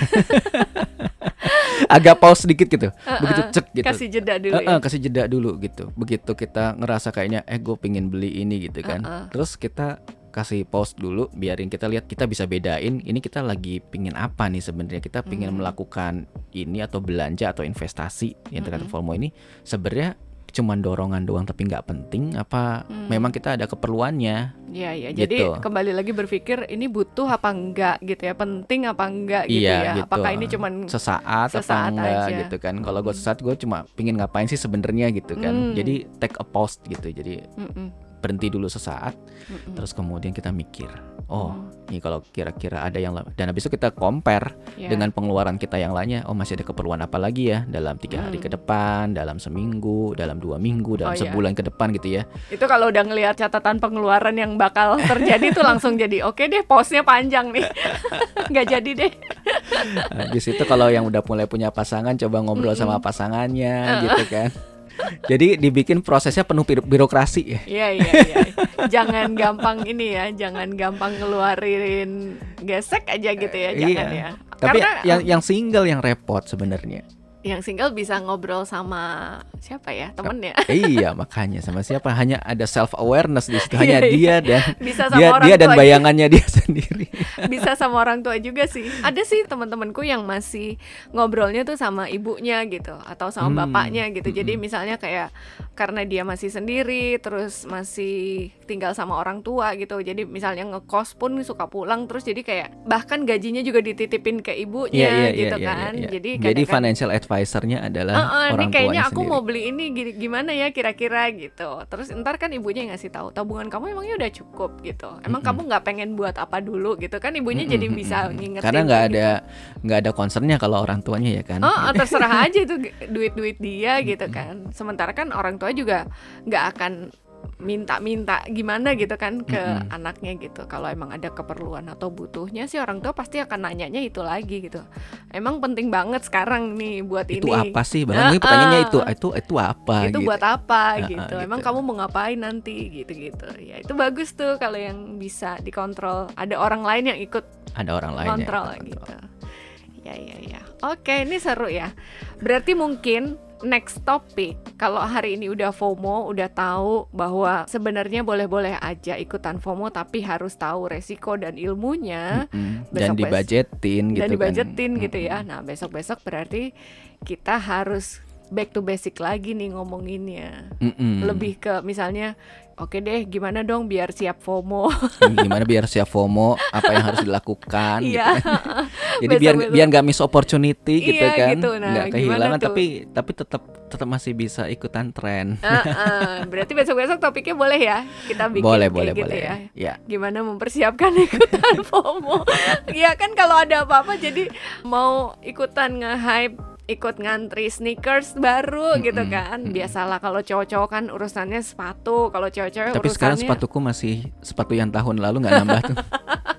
[SPEAKER 1] agak pause sedikit gitu, begitu cek gitu.
[SPEAKER 2] Kasih jeda dulu
[SPEAKER 1] Eh,
[SPEAKER 2] ya.
[SPEAKER 1] kasih jeda dulu gitu. Begitu kita ngerasa kayaknya eh gue pengen beli ini gitu kan.
[SPEAKER 2] Uh-uh.
[SPEAKER 1] Terus kita kasih pause dulu, biarin kita lihat kita bisa bedain ini kita lagi pingin apa nih sebenarnya. Kita pingin
[SPEAKER 2] Hmm.
[SPEAKER 1] melakukan ini atau belanja atau investasi yang terkait
[SPEAKER 2] Mm-mm.
[SPEAKER 1] FOMO ini sebenarnya cuman dorongan doang tapi nggak penting apa
[SPEAKER 2] Hmm.
[SPEAKER 1] memang kita ada keperluannya
[SPEAKER 2] Iya, iya. Jadi
[SPEAKER 1] Gitu.
[SPEAKER 2] kembali lagi berpikir ini butuh apa enggak gitu ya, penting apa enggak gitu
[SPEAKER 1] Iya,
[SPEAKER 2] ya.
[SPEAKER 1] gitu.
[SPEAKER 2] Apakah ini cuman
[SPEAKER 1] sesaat,
[SPEAKER 2] Sesaat
[SPEAKER 1] apa enggak
[SPEAKER 2] aja.
[SPEAKER 1] gitu kan kalau gue sesaat gue cuma pingin ngapain sih sebenarnya gitu kan
[SPEAKER 2] Mm.
[SPEAKER 1] jadi take a pause gitu jadi
[SPEAKER 2] Mm-mm,
[SPEAKER 1] berhenti dulu sesaat
[SPEAKER 2] mm-mm.
[SPEAKER 1] terus kemudian kita mikir oh
[SPEAKER 2] Hmm.
[SPEAKER 1] ini kalau kira-kira ada yang dan habis itu kita compare
[SPEAKER 2] Ya.
[SPEAKER 1] dengan pengeluaran kita yang lainnya oh masih ada keperluan apa lagi ya dalam tiga hari
[SPEAKER 2] Hmm.
[SPEAKER 1] ke depan dalam seminggu dalam dua minggu dalam
[SPEAKER 2] Oh, iya.
[SPEAKER 1] sebulan ke depan gitu ya
[SPEAKER 2] Itu kalau udah ngelihat catatan pengeluaran yang bakal terjadi tuh langsung jadi oke deh pause-nya panjang nih. nggak jadi deh.
[SPEAKER 1] habis itu kalau yang udah mulai punya pasangan coba ngobrol
[SPEAKER 2] Mm-mm.
[SPEAKER 1] sama pasangannya gitu kan jadi dibikin prosesnya penuh biro- birokrasi ya
[SPEAKER 2] Iya iya iya. Jangan gampang ini ya, jangan gampang ngeluarin gesek aja gitu ya, jangan
[SPEAKER 1] Iya.
[SPEAKER 2] ya.
[SPEAKER 1] tapi
[SPEAKER 2] Karena
[SPEAKER 1] yang yang single yang repot sebenarnya
[SPEAKER 2] yang single bisa ngobrol sama siapa ya? Temennya
[SPEAKER 1] iya makanya. Sama siapa? Hanya ada self awareness di situ. Hanya
[SPEAKER 2] Iya,
[SPEAKER 1] dia dan
[SPEAKER 2] bisa sama
[SPEAKER 1] dia
[SPEAKER 2] orang
[SPEAKER 1] dia dan bayangannya dia sendiri.
[SPEAKER 2] Bisa sama orang tua juga sih. Ada sih teman-temanku yang masih ngobrolnya tuh sama ibunya gitu atau sama
[SPEAKER 1] Hmm,
[SPEAKER 2] bapaknya gitu. Jadi
[SPEAKER 1] mm-mm.
[SPEAKER 2] misalnya kayak karena dia masih sendiri terus masih tinggal sama orang tua gitu. Jadi misalnya ngekos pun suka pulang terus jadi kayak bahkan gajinya juga dititipin ke ibunya
[SPEAKER 1] Iya, iya,
[SPEAKER 2] gitu
[SPEAKER 1] iya, iya,
[SPEAKER 2] kan.
[SPEAKER 1] iya.
[SPEAKER 2] jadi
[SPEAKER 1] jadi
[SPEAKER 2] kadang-kadang-
[SPEAKER 1] financial advisor-nya adalah
[SPEAKER 2] "Eh, eh, ini
[SPEAKER 1] orang
[SPEAKER 2] kayaknya
[SPEAKER 1] tuanya
[SPEAKER 2] aku
[SPEAKER 1] sendiri.
[SPEAKER 2] mau beli ini gimana ya kira-kira gitu. Terus ntar kan ibunya yang ngasih tahu tabungan kamu emangnya udah cukup? gitu. Emang
[SPEAKER 1] Mm-mm.
[SPEAKER 2] kamu nggak pengen buat apa dulu? gitu. Kan ibunya
[SPEAKER 1] Mm-mm,
[SPEAKER 2] jadi
[SPEAKER 1] mm-mm,
[SPEAKER 2] bisa ngingetin
[SPEAKER 1] karena nggak
[SPEAKER 2] gitu.
[SPEAKER 1] ada nggak ada concernnya kalau orang tuanya ya kan.
[SPEAKER 2] Oh, oh, terserah aja itu duit-duit dia gitu kan. Sementara kan orang tua juga nggak akan minta-minta gimana gitu kan ke
[SPEAKER 1] Mm-mm.
[SPEAKER 2] anaknya gitu. Kalau emang ada keperluan atau butuhnya sih orang tua pasti akan nanyanya itu lagi gitu. Emang penting banget sekarang nih buat
[SPEAKER 1] itu
[SPEAKER 2] ini.
[SPEAKER 1] apa sih bahkan mungkin pertanyaannya itu itu itu apa
[SPEAKER 2] itu
[SPEAKER 1] gitu.
[SPEAKER 2] buat apa
[SPEAKER 1] ah,
[SPEAKER 2] gitu.
[SPEAKER 1] gitu.
[SPEAKER 2] Emang kamu mau ngapain nanti gitu-gitu. Ya itu bagus tuh kalau yang bisa dikontrol. Ada orang lain yang ikut
[SPEAKER 1] ada orang lain yang
[SPEAKER 2] kontrol
[SPEAKER 1] ikut
[SPEAKER 2] gitu.
[SPEAKER 1] kontrol.
[SPEAKER 2] Ya ya ya. Oke, ini seru ya. Berarti mungkin next topic kalau hari ini udah FOMO, udah tahu bahwa sebenarnya boleh-boleh aja ikutan FOMO tapi harus tahu resiko dan ilmunya
[SPEAKER 1] Mm-mm. dan
[SPEAKER 2] besok-besok-
[SPEAKER 1] dibajetin gitu
[SPEAKER 2] dan dibajetin
[SPEAKER 1] kan.
[SPEAKER 2] gitu ya. Nah, besok-besok berarti kita harus back to basic lagi nih ngomonginnya.
[SPEAKER 1] Mm-mm.
[SPEAKER 2] Lebih ke misalnya Oke deh, gimana dong biar siap FOMO?
[SPEAKER 1] gimana biar siap FOMO apa yang harus dilakukan gitu
[SPEAKER 2] Iya.
[SPEAKER 1] kan. jadi biar biar nggak miss opportunity gitu
[SPEAKER 2] Iya,
[SPEAKER 1] kan
[SPEAKER 2] gitu. Nah,
[SPEAKER 1] nggak kehilangan tapi tapi tetap tetap masih bisa ikutan tren
[SPEAKER 2] Heeh, berarti besok-besok topiknya boleh ya kita bikin
[SPEAKER 1] boleh boleh
[SPEAKER 2] gitu
[SPEAKER 1] boleh
[SPEAKER 2] ya.
[SPEAKER 1] ya
[SPEAKER 2] Gimana mempersiapkan ikutan FOMO? Iya kan kalau ada apa-apa jadi mau ikutan nge-hype ikut ngantri sneakers baru gitu
[SPEAKER 1] Mm-mm,
[SPEAKER 2] kan.
[SPEAKER 1] mm-mm.
[SPEAKER 2] Biasalah kalau cowok-cowok kan urusannya sepatu, kalau cewek-cewek
[SPEAKER 1] tapi sekarang
[SPEAKER 2] urusannya
[SPEAKER 1] sepatuku masih sepatu yang tahun lalu nggak nambah tuh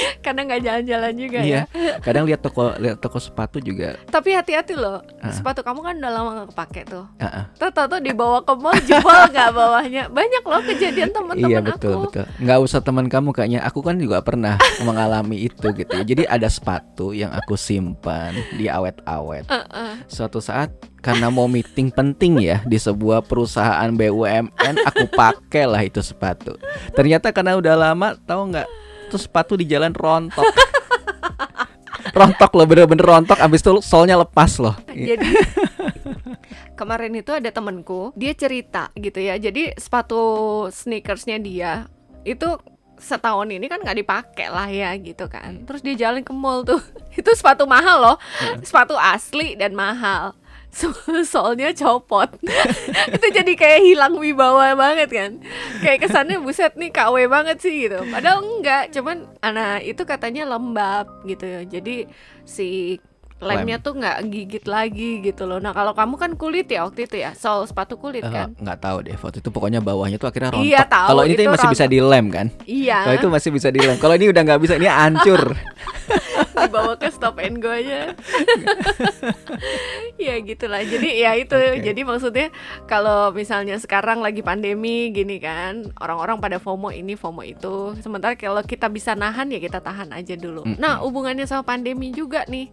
[SPEAKER 2] kadang nggak jalan-jalan juga
[SPEAKER 1] iya
[SPEAKER 2] ya.
[SPEAKER 1] kadang lihat toko lihat toko sepatu juga
[SPEAKER 2] Tapi hati-hati loh.
[SPEAKER 1] Ah.
[SPEAKER 2] Sepatu kamu kan udah lama gak kepake tuh.
[SPEAKER 1] ah.
[SPEAKER 2] Tuh dibawa ke mall jebol nggak bawahnya. Banyak loh kejadian teman-teman
[SPEAKER 1] iya betul
[SPEAKER 2] aku.
[SPEAKER 1] betul nggak usah teman kamu kayaknya aku kan juga pernah mengalami itu gitu ya. jadi ada sepatu yang aku simpan di awet-awet
[SPEAKER 2] Heeh.
[SPEAKER 1] suatu saat karena mau meeting penting ya di sebuah perusahaan BUMN aku pakai lah itu sepatu ternyata karena udah lama tahu nggak itu sepatu di jalan rontok. Rontok loh bener-bener rontok. Abis itu solnya lepas loh.
[SPEAKER 2] Jadi kemarin itu ada temenku, dia cerita gitu ya. Jadi sepatu sneakersnya dia itu setahun ini kan nggak dipakai lah ya gitu kan. Terus dia jalan ke mall tuh, itu sepatu mahal loh, sepatu asli dan mahal. So- Soalnya copot. Itu jadi kayak hilang wibawa banget kan. Kayak kesannya buset nih KW banget sih gitu. Padahal enggak Cuman anak itu katanya lembab gitu. Ya Jadi si lemnya tuh nggak gigit lagi gitu loh. Nah kalau kamu kan kulit ya waktu itu ya? Sol sepatu kulit
[SPEAKER 1] Eh,
[SPEAKER 2] kan?
[SPEAKER 1] nggak tahu deh waktu itu pokoknya bawahnya tuh akhirnya rontok.
[SPEAKER 2] Iya, tahu,
[SPEAKER 1] kalau ini tuh masih bisa
[SPEAKER 2] rontok.
[SPEAKER 1] dilem kan?
[SPEAKER 2] Iya.
[SPEAKER 1] Kalau itu masih bisa dilem. Kalau ini udah nggak bisa ini hancur
[SPEAKER 2] dibawa ke stop and go aja. Ya gitulah. Jadi ya itu.
[SPEAKER 1] Oke.
[SPEAKER 2] jadi maksudnya kalau misalnya sekarang lagi pandemi gini kan orang-orang pada FOMO ini FOMO itu. Sementara kalau kita bisa nahan ya kita tahan aja dulu.
[SPEAKER 1] Mm-mm.
[SPEAKER 2] nah hubungannya sama pandemi juga nih.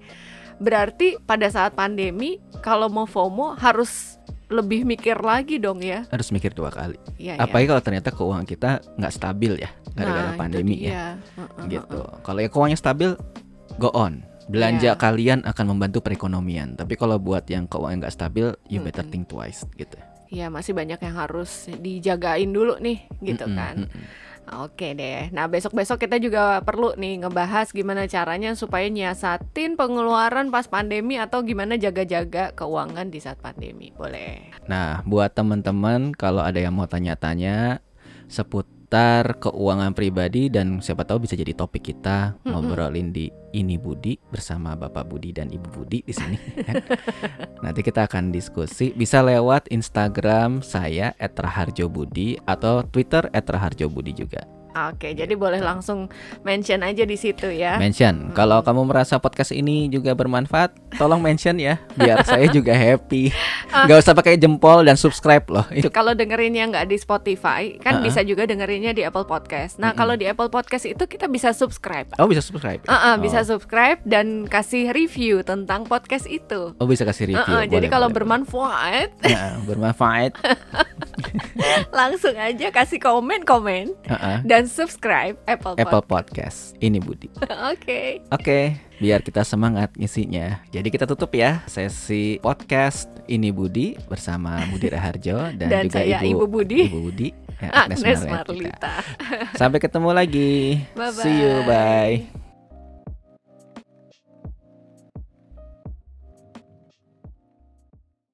[SPEAKER 2] Berarti pada saat pandemi kalau mau FOMO harus lebih mikir lagi dong ya.
[SPEAKER 1] Harus mikir dua kali.
[SPEAKER 2] Iya,
[SPEAKER 1] apalagi kalau ternyata keuangan kita nggak stabil ya. Gara-gara
[SPEAKER 2] Nah,
[SPEAKER 1] pandemi ya.
[SPEAKER 2] Dia. Heeh,
[SPEAKER 1] gitu. Kalau ya keuangannya stabil, go on. Belanja
[SPEAKER 2] Iya.
[SPEAKER 1] kalian akan membantu perekonomian. Tapi kalau buat yang keuangan nggak stabil, you better
[SPEAKER 2] Mm-mm.
[SPEAKER 1] think twice gitu.
[SPEAKER 2] Ya masih banyak yang harus dijagain dulu nih gitu
[SPEAKER 1] Mm-mm,
[SPEAKER 2] kan.
[SPEAKER 1] mm-mm.
[SPEAKER 2] Oke deh. Nah besok-besok kita juga perlu nih ngebahas gimana caranya supaya nyiasatin pengeluaran pas pandemi atau gimana jaga-jaga keuangan di saat pandemi. Boleh.
[SPEAKER 1] Nah, buat teman-teman kalau ada yang mau tanya-tanya seputar keuangan pribadi dan siapa tahu bisa jadi topik kita
[SPEAKER 2] Mm-mm.
[SPEAKER 1] ngobrolin di ini Budi bersama Bapak Budi dan Ibu Budi di sini. kan. Nanti kita akan diskusi bisa lewat Instagram saya @raharjobudi atau Twitter @raharjobudi juga.
[SPEAKER 2] Oke, jadi boleh langsung mention aja di situ ya.
[SPEAKER 1] Mention. Kalau kamu merasa podcast ini juga bermanfaat, tolong mention ya, biar saya juga happy. Gak usah pakai jempol dan subscribe loh.
[SPEAKER 2] Kalau dengerinnya nggak di Spotify, kan
[SPEAKER 1] Uh-uh.
[SPEAKER 2] bisa juga dengerinnya di Apple Podcast. Nah, kalau di Apple Podcast itu kita bisa subscribe.
[SPEAKER 1] Oh bisa subscribe.
[SPEAKER 2] Uh-uh, bisa
[SPEAKER 1] Oh.
[SPEAKER 2] subscribe dan kasih review tentang podcast itu.
[SPEAKER 1] Oh bisa kasih review.
[SPEAKER 2] Uh-uh, jadi
[SPEAKER 1] boleh,
[SPEAKER 2] kalau
[SPEAKER 1] boleh,
[SPEAKER 2] bermanfaat.
[SPEAKER 1] Ya, bermanfaat.
[SPEAKER 2] langsung aja kasih komen-komen
[SPEAKER 1] Heeh.
[SPEAKER 2] dan subscribe Apple,
[SPEAKER 1] Apple
[SPEAKER 2] Podcast.
[SPEAKER 1] Podcast. Ini Budi.
[SPEAKER 2] Oke.
[SPEAKER 1] Oke, biar kita semangat ngisinya. Jadi kita tutup ya sesi podcast ini Budi bersama Budi Raharjo dan,
[SPEAKER 2] Dan
[SPEAKER 1] juga
[SPEAKER 2] saya Ibu Budi.
[SPEAKER 1] Ibu Budi. ya,
[SPEAKER 2] Agnes
[SPEAKER 1] Marlita.
[SPEAKER 2] Marlita.
[SPEAKER 1] Sampai ketemu lagi.
[SPEAKER 2] Bye-bye.
[SPEAKER 1] See you, bye.